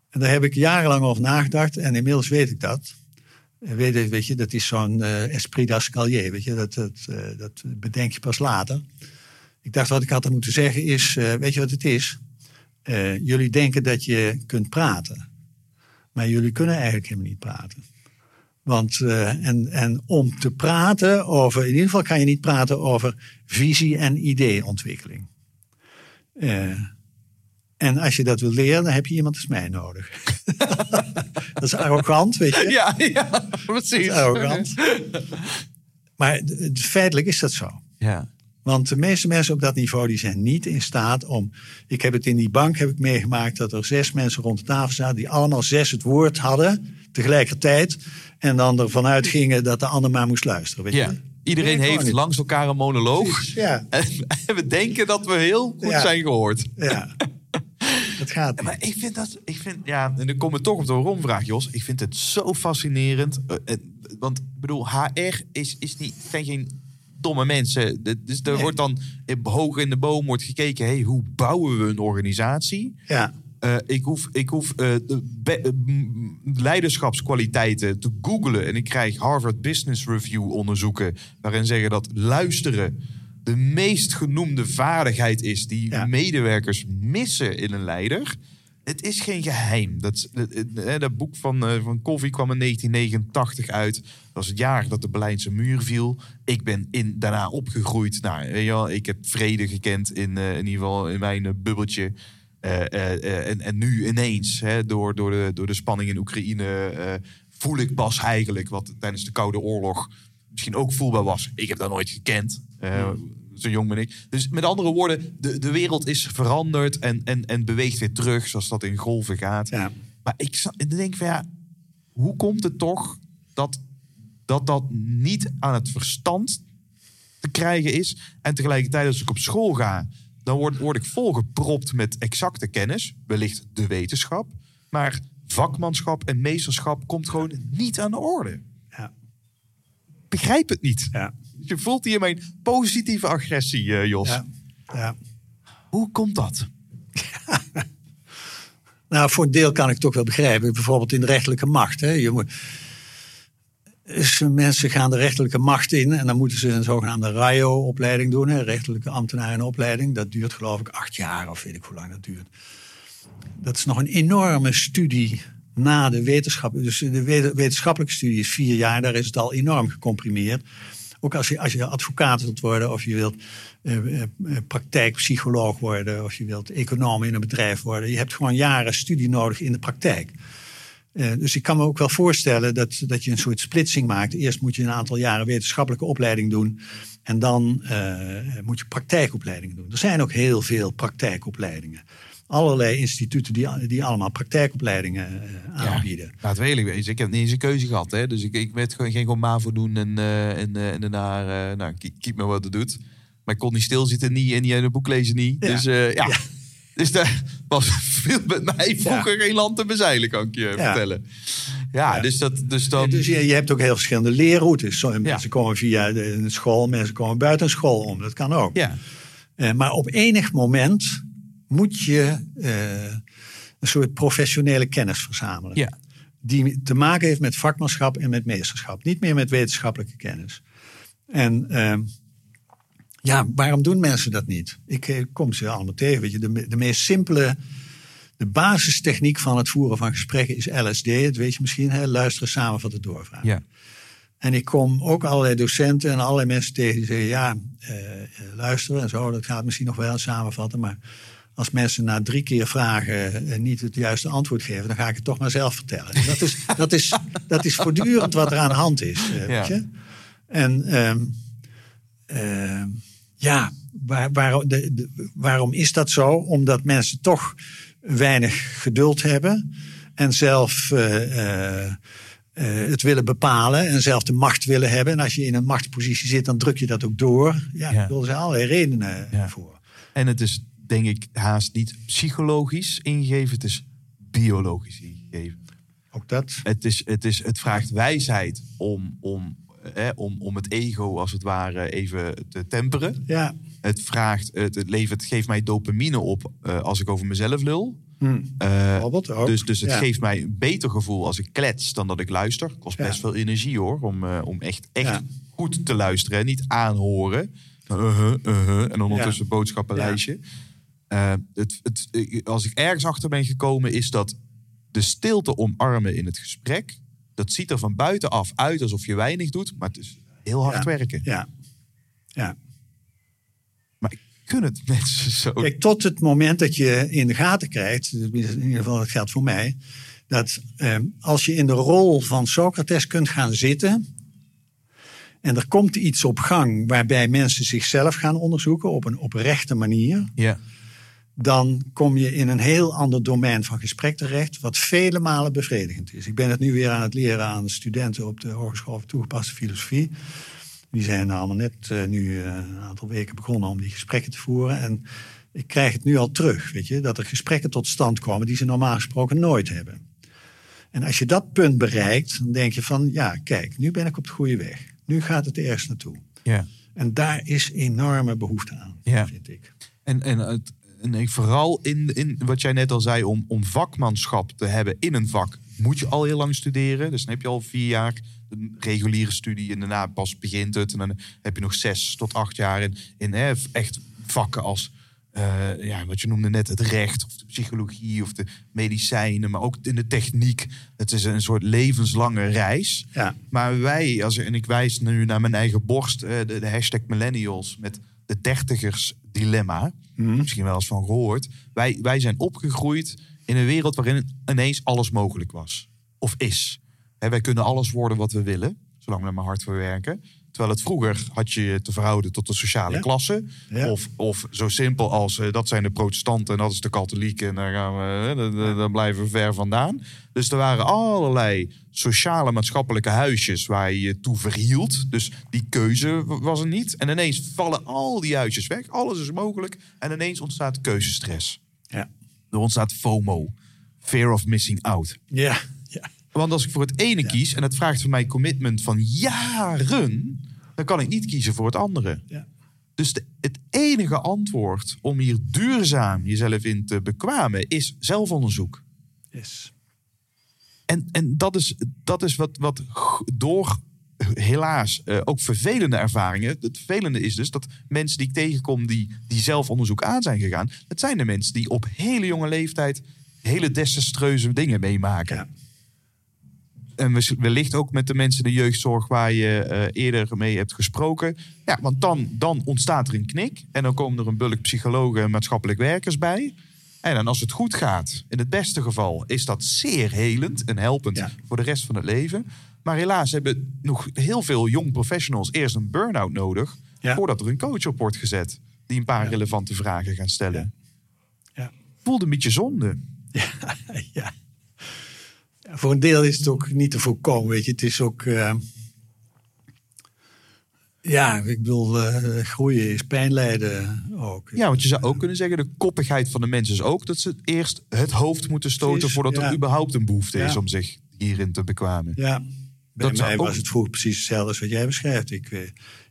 En daar heb ik jarenlang over nagedacht en inmiddels weet ik dat. En Weet, je- weet je, dat is zo'n eh, esprit d'escalier, weet je, dat, dat, eh, dat bedenk je pas later. Ik dacht wat ik had moeten zeggen is, eh, weet je wat het is? Eh, jullie denken dat je kunt praten, maar jullie kunnen eigenlijk helemaal niet praten. Want, eh, en, en om te praten over, in ieder geval kan je niet praten over visie- en ideeontwikkeling. Eh, en als je dat wil leren, dan heb je iemand als mij nodig. dat is arrogant, weet je. Ja, ja, Dat precies. is arrogant. Maar feitelijk is dat zo. Ja. Want de meeste mensen op dat niveau die zijn niet in staat om. Ik heb het in die bank heb ik meegemaakt dat er zes mensen rond de tafel zaten die allemaal zes het woord hadden tegelijkertijd. En dan ervan uitgingen dat de ander maar moest luisteren. Weet ja. je? Iedereen Nee, heeft langs elkaar een monoloog. Precies, ja. En we denken dat we heel goed Ja. zijn gehoord. Ja. Dat gaat niet. Maar ik vind dat, ik vind, ja, en dan komen we toch op de waarom-vraag, Jos. Ik vind het zo fascinerend. eh, eh, Want, ik bedoel, HR is, is niet, zijn geen domme mensen. Dus er Nee. wordt dan hoog in de boom wordt gekeken, hey, hoe bouwen we een organisatie? Ja. Eh, ik hoef, ik hoef eh, de eh, leiderschapskwaliteiten te googlen. En ik krijg Harvard Business Review onderzoeken. waarin zeggen dat luisteren de meest genoemde vaardigheid is. die Ja. medewerkers missen in een leider. Het is geen geheim. Dat, dat, eh, dat boek van, eh, van Covey kwam in 1989 uit. Dat was het jaar dat de Berlijnse muur viel. Ik ben in, daarna opgegroeid. Nou, weet je wel, ik heb vrede gekend in, eh, in ieder geval in mijn bubbeltje. En, en nu ineens, hè, door, door, de, door de spanning in Oekraïne, voel ik pas eigenlijk wat tijdens de Koude Oorlog misschien ook voelbaar was. Ik heb dat nooit gekend. Zo jong ben ik. Dus met andere woorden, de, de wereld is veranderd en, en, en beweegt weer terug, zoals dat in golven gaat. Ja. Maar ik denk van ja, hoe komt het toch dat dat, dat niet aan het verstand te krijgen is. En tegelijkertijd als ik op school ga, dan word, word ik volgepropt met exacte kennis. Wellicht de wetenschap. Maar vakmanschap en meesterschap komt gewoon niet aan de orde. Ja. Begrijp het niet. Ja. Je voelt hier mijn positieve agressie, eh, Jos. Ja. ja. Hoe komt dat? Nou, voor een deel kan ik toch wel begrijpen. Bijvoorbeeld in de rechterlijke macht. Hè. Je moet, dus mensen gaan de rechterlijke macht in en dan moeten ze een zogenaamde RAIO-opleiding doen, hè, rechterlijke ambtenarenopleiding. Dat duurt geloof ik acht jaar of weet ik hoe lang dat duurt. Dat is nog een enorme studie na de wetenschap. Dus de wet- wetenschappelijke studie is vier jaar, daar is het al enorm gecomprimeerd. Ook als je, als je advocaat wilt worden of je wilt eh, eh, praktijkpsycholoog worden of je wilt econoom in een bedrijf worden. Je hebt gewoon jaren studie nodig in de praktijk. Eh, dus ik kan me ook wel voorstellen dat, dat je een soort splitsing maakt. Eerst moet je een aantal jaren wetenschappelijke opleiding doen. En dan eh, moet je praktijkopleidingen doen. Er zijn ook heel veel praktijkopleidingen. Allerlei instituten die, die allemaal praktijkopleidingen eh, aanbieden. Laat we eerlijk wezen, ik heb niet eens een keuze gehad. Hè? Dus ik, ik werd gewoon geen gewoon MAVO doen en, eh, en, eh, en daarna, eh, nou, kijk maar wat het doet. Maar ik kon niet stilzitten niet, en niet in een boek lezen niet. Ja. Dus ja. Ja. Dus daar was veel met mij vroeger geen land te bezeilen, kan ik je vertellen. Ja, Ja. dus, dat, dus dan... Dus je, je hebt ook heel verschillende leerroutes. Zo, Mensen komen via de, school, mensen komen buiten school om. Dat kan ook. ja. Maar op enig moment moet je eh, een soort professionele kennis verzamelen. Ja. Die te maken heeft met vakmanschap en met meesterschap. Niet meer met wetenschappelijke kennis. En ehm, ja, waarom doen mensen dat niet? Ik eh, kom ze allemaal tegen. Weet je, de, de meest simpele, de basistechniek van het voeren van gesprekken is LSD. Dat weet je misschien, hè? luisteren, samenvatten, doorvragen. Ja. En ik kom ook allerlei docenten en allerlei mensen tegen die zeggen: ja, eh, luisteren en zo, dat gaat misschien nog wel samenvatten. Maar als mensen na drie keer vragen eh, niet het juiste antwoord geven, dan ga ik het toch maar zelf vertellen. En Dat is, dat is, dat is voortdurend wat er aan de hand is. eh, Ja. weet je? En ehm, ehm, ja, waar, waar- de, de- waarom is dat zo? Omdat mensen toch weinig geduld hebben en zelf eh, het willen bepalen en zelf de macht willen hebben. En als je in een machtspositie zit, dan druk je dat ook door. Ja, Ja. daar ze allerlei redenen Ja. voor. En het is, denk ik, haast niet psychologisch ingegeven. Het is biologisch ingegeven. Ook dat. Het, is, het, is, het vraagt wijsheid om, om, om, om het ego, als het ware, even te temperen. Ja, Het vraagt, het, het levert, het geeft mij dopamine op eh, als ik over mezelf lul. hm. Eh, bijvoorbeeld ook. dus, dus het Ja. geeft mij een beter gevoel als ik klets dan dat ik luister. Kost Ja. best veel energie hoor, om, eh, om echt, echt Ja. goed te luisteren. en Niet aanhoren. Uh-huh, uh-huh, en ondertussen boodschappenlijstje. Eh, het, het, als ik ergens achter ben gekomen is dat de stilte omarmen in het gesprek. Dat ziet er van buitenaf uit alsof je weinig doet. Maar het is heel hard Ja. werken. Ja. ja. Maar ik kun het mensen zo... Kijk, tot het moment dat je in de gaten krijgt, in ieder geval dat geldt voor mij, dat ehm, als je in de rol van Socrates kunt gaan zitten en er komt iets op gang waarbij mensen zichzelf gaan onderzoeken op een oprechte manier, Ja. Dan kom je in een heel ander domein van gesprek terecht, wat vele malen bevredigend is. Ik ben het nu weer aan het leren aan de studenten op de Hogeschool voor Toegepaste Filosofie. Die zijn allemaal net eh, nu eh, een aantal weken begonnen om die gesprekken te voeren. En ik krijg het nu al terug, weet je, dat er gesprekken tot stand komen die ze normaal gesproken nooit hebben. En als je dat punt bereikt, dan denk je van, ja, kijk, nu ben ik op de goede weg. Nu gaat het ergens naartoe. ja. En daar is enorme behoefte aan, Ja. vind ik. En, en, het, en ik- vooral in, in wat jij net al zei, om, om vakmanschap te hebben in een vak, moet je al heel lang studeren. Dus dan heb je al vier jaar een reguliere studie en daarna pas begint het. En dan heb je nog zes tot acht jaar in, in hè, echt vakken als, eh, ja, wat je noemde net, het recht of de psychologie of de medicijnen, maar ook in de techniek. Het is een soort levenslange reis. Ja. Maar wij, als, en ik wijs nu naar mijn eigen borst, eh, de, de hashtag millennials met de dertigers dilemma. Misschien wel eens van gehoord. Wij, wij zijn opgegroeid in een wereld waarin ineens alles mogelijk was. Of is. Wij kunnen alles worden wat we willen, zolang we er maar hard voor werken. Terwijl het vroeger had je je te verhouden tot de sociale Ja. klasse. Ja. Of, of zo simpel als eh, dat zijn de protestanten en dat is de katholieken. En daar, gaan we, daar- blijven we ver vandaan. Dus er waren allerlei sociale maatschappelijke huisjes waar je je toe verhield. Dus die keuze was er niet. En ineens vallen al die huisjes weg. Alles is mogelijk. En ineens ontstaat keuzestress. Ja. Er ontstaat FOMO. Fear of missing out. Ja. Want als ik voor het ene kies en het vraagt van mij commitment van jaren, dan kan ik niet kiezen voor het andere. Ja. Dus de, het enige antwoord om hier duurzaam jezelf in te bekwamen is zelfonderzoek. Yes. En, en dat is, dat is wat, wat door helaas eh, ook vervelende ervaringen. Het vervelende is dus dat mensen die ik tegenkom die, die zelfonderzoek aan zijn gegaan, het zijn de mensen die op hele jonge leeftijd hele desastreuze dingen meemaken. Ja. En we- wellicht ook met de mensen de jeugdzorg waar je eh, eerder mee hebt gesproken. Ja, want dan, dan ontstaat er een knik. En dan komen er een bulk psychologen en maatschappelijk werkers bij. En dan als het goed gaat, in het beste geval, is dat zeer helend en helpend Ja. voor de rest van het leven. Maar helaas hebben nog heel veel jong professionals eerst een burn-out nodig. Ja. Voordat er een coach op wordt gezet. Die een paar relevante vragen gaan stellen. Ja. Voelde een beetje zonde. Ja, Voor een deel is het ook niet te voorkomen, weet je. Het is ook... eh, ja, ik bedoel, eh, groeien is pijn lijden ook. Ja, want je zou ook kunnen zeggen, de koppigheid van de mensen is ook dat ze eerst het hoofd moeten stoten Precies, voordat ja. er überhaupt een behoefte is om zich hierin te bekwamen. Ja, bij Dat mij ook- was het vroeger precies hetzelfde als wat jij beschrijft. Ik, eh,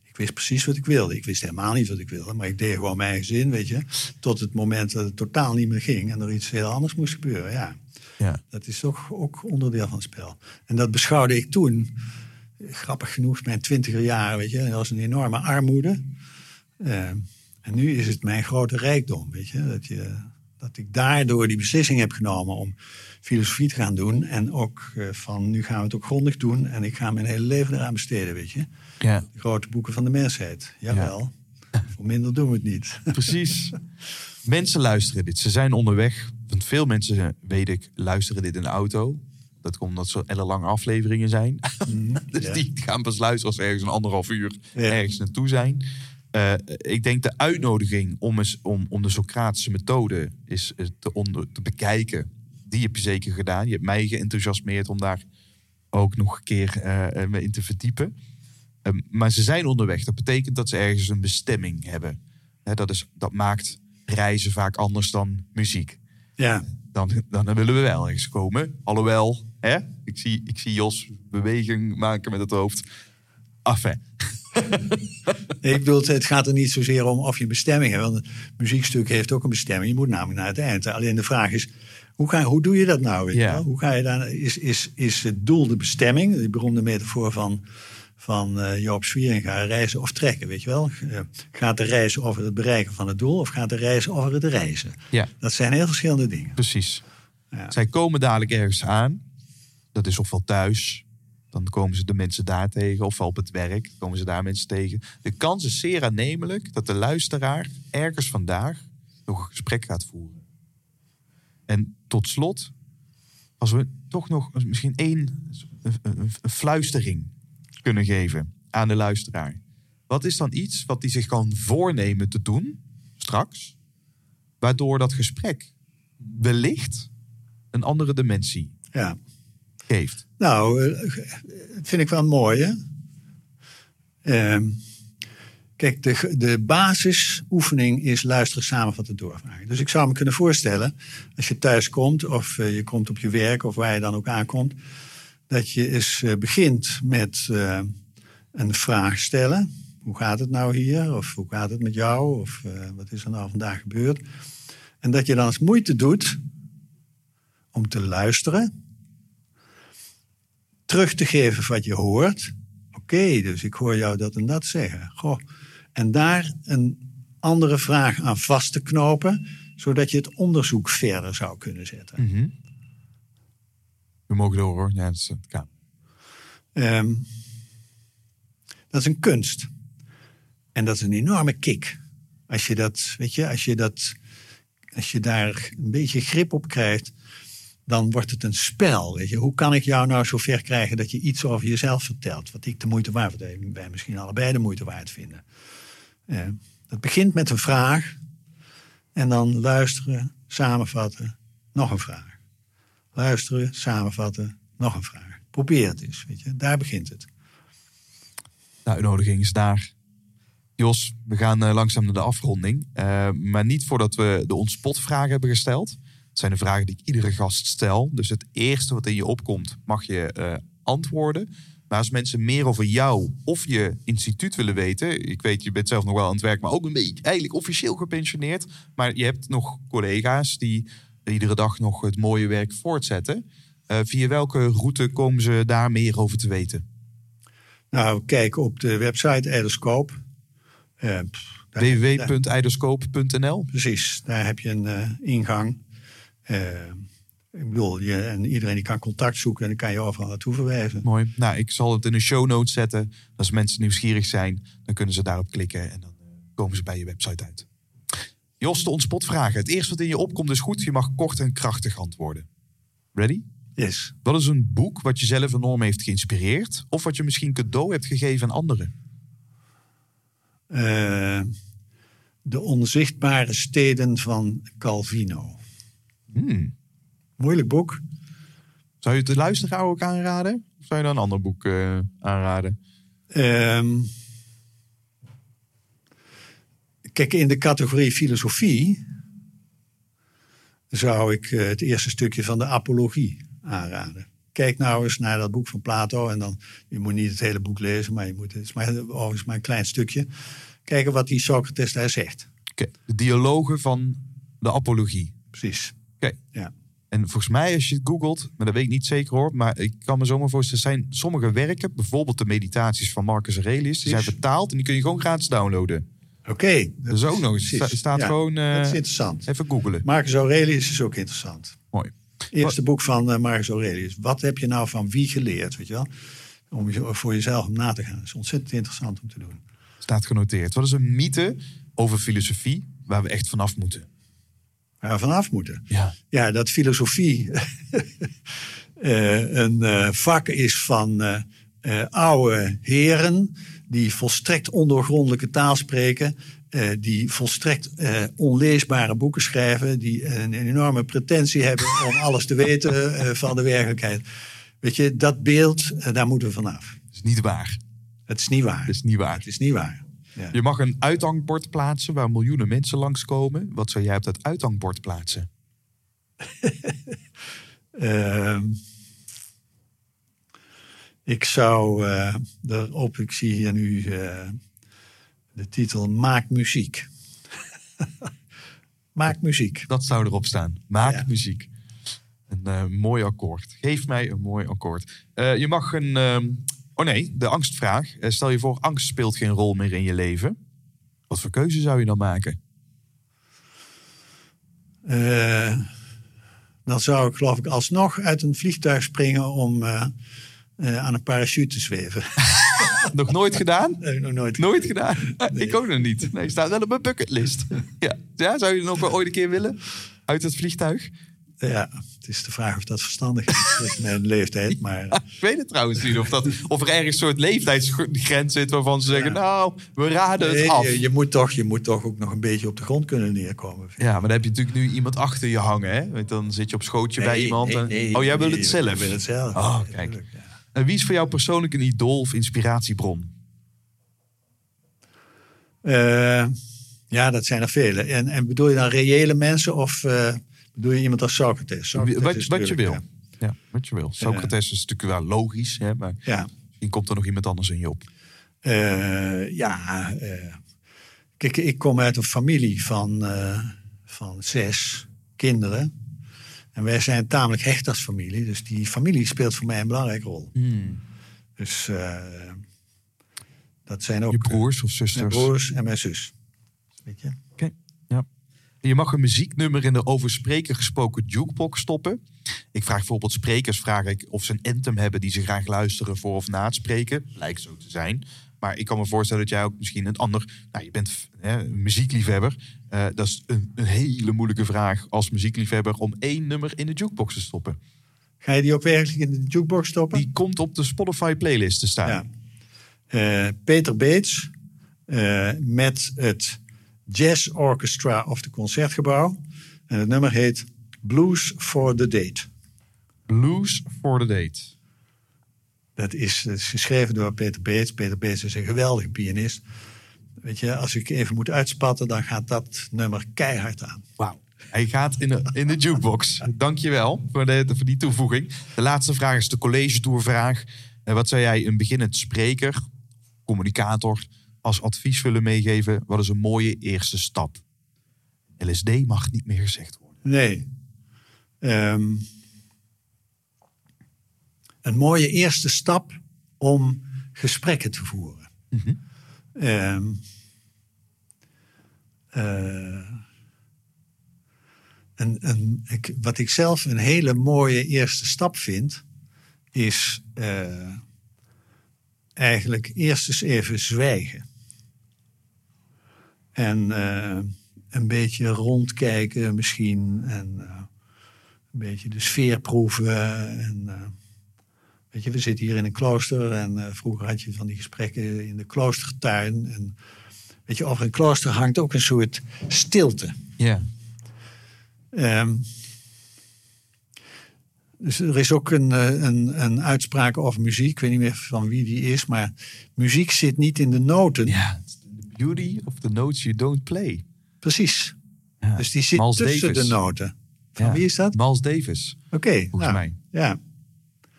ik wist precies wat ik wilde. Ik wist helemaal niet wat ik wilde, maar ik deed gewoon mijn eigen zin, weet je. Tot het moment dat het totaal niet meer ging en er iets heel anders moest gebeuren, ja. Ja. Dat is ook, ook onderdeel van het spel. En dat beschouwde ik toen, grappig genoeg, mijn twintiger jaren, weet je. Dat was een enorme armoede. Eh, en nu is het mijn grote rijkdom, weet je. Dat, je. dat ik daardoor die beslissing heb genomen om filosofie te gaan doen. En ook eh, van, nu gaan we het ook grondig doen. En ik ga mijn hele leven eraan besteden, weet je. ja, De grote boeken van de mensheid, jawel. Voor minder doen we het niet. precies. Mensen luisteren dit. Ze zijn onderweg. Want veel mensen, weet ik, luisteren dit in de auto. Dat komt omdat ze ellenlange afleveringen zijn. dus ja. die gaan pas luisteren als ze ergens een anderhalf uur Ja. ergens naartoe zijn. Eh, ik denk de uitnodiging om, eens, om, om de Socratische methode is eh, te, onder, te bekijken. Die heb je zeker gedaan. Je hebt mij geenthousiasmeerd om daar ook nog een keer eh, me in te verdiepen. Ehm, maar ze zijn onderweg. Dat betekent dat ze ergens een bestemming hebben. Dat, is, dat maakt reizen vaak anders dan muziek. Ja, Dan, dan willen we wel ergens komen. Alhoewel, hè, ik, zie, ik zie Jos beweging maken met het hoofd. Enfin, ik bedoel, het gaat er niet zozeer om of je een bestemming hebt. Want een muziekstuk heeft ook een bestemming. Je moet namelijk naar het eind. Alleen de vraag is, hoe, ga, hoe doe je dat nou? Weet Ja. Hoe ga je daar, is, is, is het doel de bestemming? Die beroemde metafoor van, van eh, Joop Swieringa, reizen of trekken, weet je wel? Eh, gaat de reis over het bereiken van het doel of gaat de reis over het reizen? ja, Dat zijn heel verschillende dingen. precies. Ja. Zij komen dadelijk ergens aan. Dat is ofwel thuis. Dan komen ze de mensen daar tegen. Ofwel op het werk. komen ze daar mensen tegen. De kans is zeer aannemelijk dat de luisteraar ergens vandaag nog een gesprek gaat voeren. En tot slot, als we toch nog misschien één een, een- een fluistering kunnen geven aan de luisteraar. Wat is dan iets wat hij zich kan voornemen te doen straks, waardoor dat gesprek wellicht een andere dimensie Ja. geeft? Nou, eh, dat vind ik wel mooi, hè? Ehm, kijk, de, de basisoefening is luisteren, samenvatten, doorvragen. Dus ik zou me kunnen voorstellen, als je thuis komt of eh, je komt op je werk of waar je dan ook aankomt, dat je eens eh, begint met eh, een vraag stellen. Hoe gaat het nou hier? Of hoe gaat het met jou? Of eh, wat is er nou vandaag gebeurd? En dat je dan eens moeite doet om te luisteren terug te geven wat je hoort. Oké, dus ik hoor jou dat en dat zeggen. Goh. En daar een andere vraag aan vast te knopen, zodat je het onderzoek verder zou kunnen zetten. Mhm. We mogen door hoor. Ja, het kan. Ehm, dat is een kunst. En dat is een enorme kick. Als je dat, weet je, als je dat, als je daar een beetje grip op krijgt, dan wordt het een spel. Weet je. Hoe kan ik jou nou zover krijgen dat je iets over jezelf vertelt, wat ik de moeite waard vind, wij misschien allebei de moeite waard vinden. Eh, het begint met een vraag en dan luisteren, samenvatten, nog een vraag. Luisteren, samenvatten, nog een vraag. Probeer het eens, weet je. Daar begint het. De uitnodiging is daar. Jos, we gaan eh, langzaam naar de afronding. Eh, maar niet voordat we de ontspotvragen hebben gesteld. Het zijn de vragen die ik iedere gast stel. Dus het eerste wat in je opkomt, mag je eh, antwoorden. Maar als mensen meer over jou of je instituut willen weten. Ik weet, je bent zelf nog wel aan het werk, maar ook een beetje eigenlijk officieel gepensioneerd. Maar je hebt nog collega's die iedere dag nog het mooie werk voortzetten. Eh, via welke route komen ze daar meer over te weten? Nou, kijk op de website Eiderscoop. Www.eiderscoop.nl Precies, daar heb je een eh, ingang. Ik bedoel, je, en iedereen die kan contact zoeken en dan kan je overal naartoe verwijzen. Mooi. Nou, ik zal het in de show notes zetten. Als mensen nieuwsgierig zijn, dan kunnen ze daarop klikken en dan komen ze bij je website uit. Jos, de ontspotvragen. Het eerste wat in je opkomt is goed. Je mag kort en krachtig antwoorden. Ready? Yes. Wat is een boek wat je zelf enorm heeft geïnspireerd? Of wat je misschien cadeau hebt gegeven aan anderen? Eh, de onzichtbare steden van Calvino. Hmm. Moeilijk boek. Zou je het de luisteraar ook aanraden? Of zou je dan een ander boek eh, aanraden? Ehm, kijk, in de categorie filosofie zou ik eh, het eerste stukje van de apologie aanraden. Kijk nou eens naar dat boek van Plato. En dan, je moet niet het hele boek lezen, maar je moet, het is maar, overigens maar een klein stukje. Kijken wat die Socrates daar zegt. De dialogen van de apologie. Precies. Oké. Ja. En volgens mij, als je het googelt, maar dat weet ik niet zeker hoor, maar ik kan me zomaar voorstellen, zijn sommige werken, bijvoorbeeld de meditaties van Marcus Aurelius, die zijn vertaald en die kun je gewoon gratis downloaden. Oké. Dat is ook nog eens. precies. sta- staat Ja, gewoon, eh, dat is interessant. Even googelen. Marcus Aurelius is ook interessant. Mooi. Eerste boek van eh, Marcus Aurelius. Wat heb je nou van wie geleerd, weet je wel? Om je- voor jezelf om na te gaan. Dat is ontzettend interessant om te doen. Staat genoteerd. Wat is een mythe over filosofie waar we echt vanaf moeten? waar we vanaf moeten. Ja. Ja, dat filosofie eh, een eh, vak is van eh, eh, oude heren die volstrekt ondoorgrondelijke taal spreken, eh, die volstrekt eh, onleesbare boeken schrijven, die een, een enorme pretentie hebben om alles te weten eh, van de werkelijkheid. Weet je, dat beeld, daar moeten we vanaf. Dat is niet waar. Het is niet waar. Dat is niet waar. Het is niet waar. Ja. Je mag een uithangbord plaatsen waar miljoenen mensen langskomen. Wat zou jij op dat uithangbord plaatsen? Ehm, ik zou erop, ik zie hier nu eh, de titel Maak muziek. Maak muziek. Dat zou erop staan. Maak Ja. muziek. Een eh, mooi akkoord. Geef mij een mooi akkoord. Je mag een. ehm, oh nee, de angstvraag. Stel je voor, angst speelt geen rol meer in je leven. Wat voor keuze zou je dan maken? Dan zou ik geloof ik alsnog uit een vliegtuig springen om eh, aan een parachute te zweven. Nog nooit gedaan? Ik nog nooit. Nooit gedaan? Ik ook nog niet. Nee, staat wel op mijn bucketlist. Ja. ja, zou je nog wel ooit een keer willen? Uit het vliegtuig? Ja, het is de vraag of dat verstandig is met mijn leeftijd. Maar Ik weet het trouwens niet. Of, dat, of er ergens een soort leeftijdsgrens zit waarvan ze zeggen... Ja. nou, we raden het nee, af. je, je, moet toch, je moet toch ook nog een beetje op de grond kunnen neerkomen. Ja, maar dan heb je natuurlijk nu iemand achter je hangen. Hè? Want dan zit je op schootje bij Nee, iemand. nee, en- nee, oh, jij wil nee, het zelf? Ik wil het zelf. Oh, kijk. ja. En wie is voor jou persoonlijk een idool of inspiratiebron? Eh, ja, dat zijn er vele. En, en bedoel je dan reële mensen of eh, bedoel je iemand als Socrates? Socrates Wat, je wil. Ja, wat je wil. Socrates is natuurlijk wel logisch. Hè? Maar Ja, komt er nog iemand anders in je op. Eh, ja, eh, kijk, ik kom uit een familie van, eh, van zes kinderen. En wij zijn tamelijk hecht als familie. Dus die familie speelt voor mij een belangrijke rol. Dus eh, dat zijn ook Je broers of mijn zusters? broers en mijn zus. Weet je? Oké, ja. Je mag een muzieknummer in de over spreken gesproken jukebox stoppen. Ik vraag bijvoorbeeld sprekers vraag ik of ze een anthem hebben die ze graag luisteren voor of na het spreken. Lijkt zo te zijn. Maar ik kan me voorstellen dat jij ook misschien een ander... Nou, je bent hè, muziekliefhebber. Eh, dat is een, een hele moeilijke vraag als muziekliefhebber... om één nummer in de jukebox te stoppen. Ga je die ook werkelijk in de jukebox stoppen? Die komt op de Spotify playlist te staan. Ja. Eh, Peter Beets eh, met het Jazz Orchestra of de Concertgebouw. En het nummer heet Blues for the Date. Blues for the Date. Dat is, dat is geschreven door Peter Beets. Peter Beets is een geweldige pianist. Weet je, als ik even moet uitspatten, dan gaat dat nummer keihard aan. Wauw. Hij gaat in de, in de jukebox. Dankjewel voor, de, voor die toevoeging. De laatste vraag is de college tourvraag. En wat zou jij een beginnend spreker, communicator, als advies willen meegeven? Wat is een mooie eerste stap? LSD mag niet meer gezegd worden. Nee. Ehm, een mooie eerste stap om gesprekken te voeren. Een, een, ik, wat ik zelf een hele mooie eerste stap vind, is eh, eigenlijk eerst eens even zwijgen. En eh, een beetje rondkijken misschien. En een beetje de sfeer proeven. En, weet je, we zitten hier in een klooster. En eh, vroeger had je van die gesprekken in de kloostertuin. En weet je, over een klooster hangt ook een soort stilte. Ja. Ehm, dus er is ook een, eh, een, een uitspraak over muziek. Ik weet niet meer van wie die is. Maar muziek zit niet in de noten. ja. The beauty of the notes you don't play. Precies. Ja. Dus die zit Miles tussen Davis. de noten. Van Ja. wie is dat? Miles Davis. Oké. Volgens nou, mij. Ja,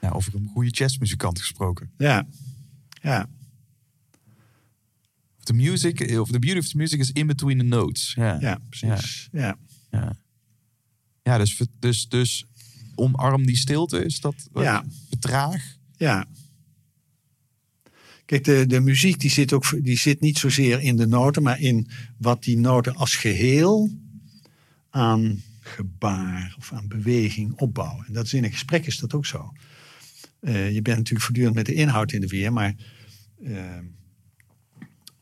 Ja, over een goede jazzmuzikant gesproken. ja, ja. The music, of the beauty of the music is in between the notes. Ja, Ja, precies. Ja. Ja, ja dus, dus, dus omarm die stilte. Is dat wat Ja. vertraag? ja. Kijk, de, de muziek die zit, ook, die zit niet zozeer in de noten, maar in wat die noten als geheel aan gebaar of aan beweging opbouwen. En dat is in een gesprek is dat ook zo. Eh, je bent natuurlijk voortdurend met de inhoud in de weer, maar eh,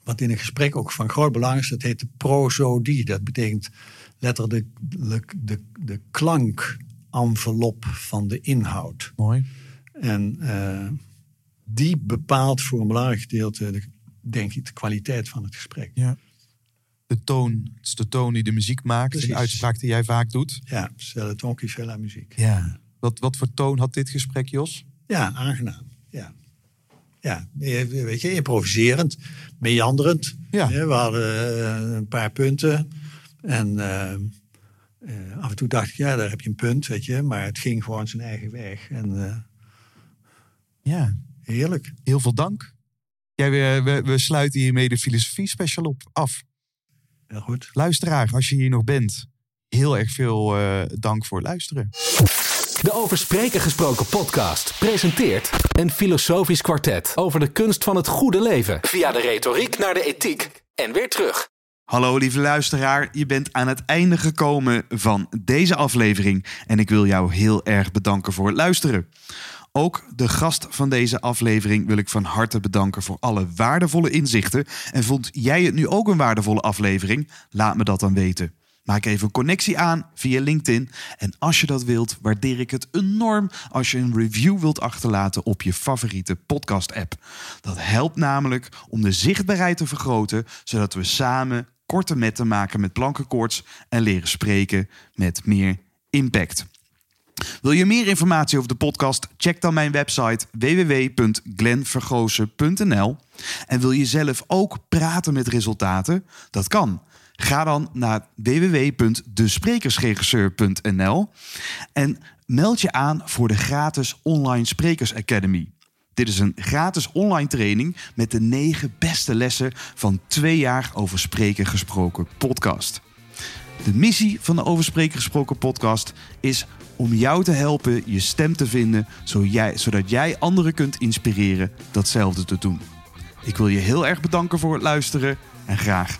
wat in een gesprek ook van groot belang is, dat heet de prosodie. Dat betekent letterlijk de, de, de klankenvelop van de inhoud. Mooi. En eh, die bepaalt voor een belangrijk gedeelte, de, denk ik, de kwaliteit van het gesprek. Ja. De toon, het is de toon die de muziek maakt. Precies. Een uitspraak die jij vaak doet. Ja, c'est le ton qui fait la muziek. Ja. Wat, wat voor toon had dit gesprek, Jos? Ja, aangenaam. Ja. Ja, weet je, improviserend, meanderend. Ja. We hadden eh, een paar punten. En eh, eh, af en toe dacht ik, ja, daar heb je een punt, weet je. Maar het ging gewoon zijn eigen weg. En Ja. heerlijk. Heel veel dank. Jij, we, we, we sluiten hiermee de filosofie special op af. Heel goed. Luisteraar, als je hier nog bent, heel erg veel dank voor het luisteren. De Over Spreken Gesproken podcast presenteert een filosofisch kwartet over de kunst van het goede leven. Via de retoriek naar de ethiek en weer terug. Hallo lieve luisteraar, je bent aan het einde gekomen van deze aflevering en ik wil jou heel erg bedanken voor het luisteren. Ook de gast van deze aflevering wil ik van harte bedanken voor alle waardevolle inzichten. En vond jij het nu ook een waardevolle aflevering? Laat me dat dan weten. Maak even een connectie aan via LinkedIn. En als je dat wilt, waardeer ik het enorm als je een review wilt achterlaten op je favoriete podcast-app. Dat helpt namelijk om de zichtbaarheid te vergroten, zodat we samen korte metten maken met plankenkoorts en leren spreken met meer impact. Wil je meer informatie over de podcast? Check dan mijn website www.glenvergozen.nl. En wil je zelf ook praten met resultaten? Dat kan. Ga dan naar www.desprekersregisseur.nl en meld je aan voor de gratis Online Sprekers Academy. Dit is een gratis online training met de negen beste lessen van twee jaar over spreken gesproken podcast. De missie van de Over Spreken Gesproken podcast is om jou te helpen je stem te vinden, zodat jij anderen kunt inspireren datzelfde te doen. Ik wil je heel erg bedanken voor het luisteren en graag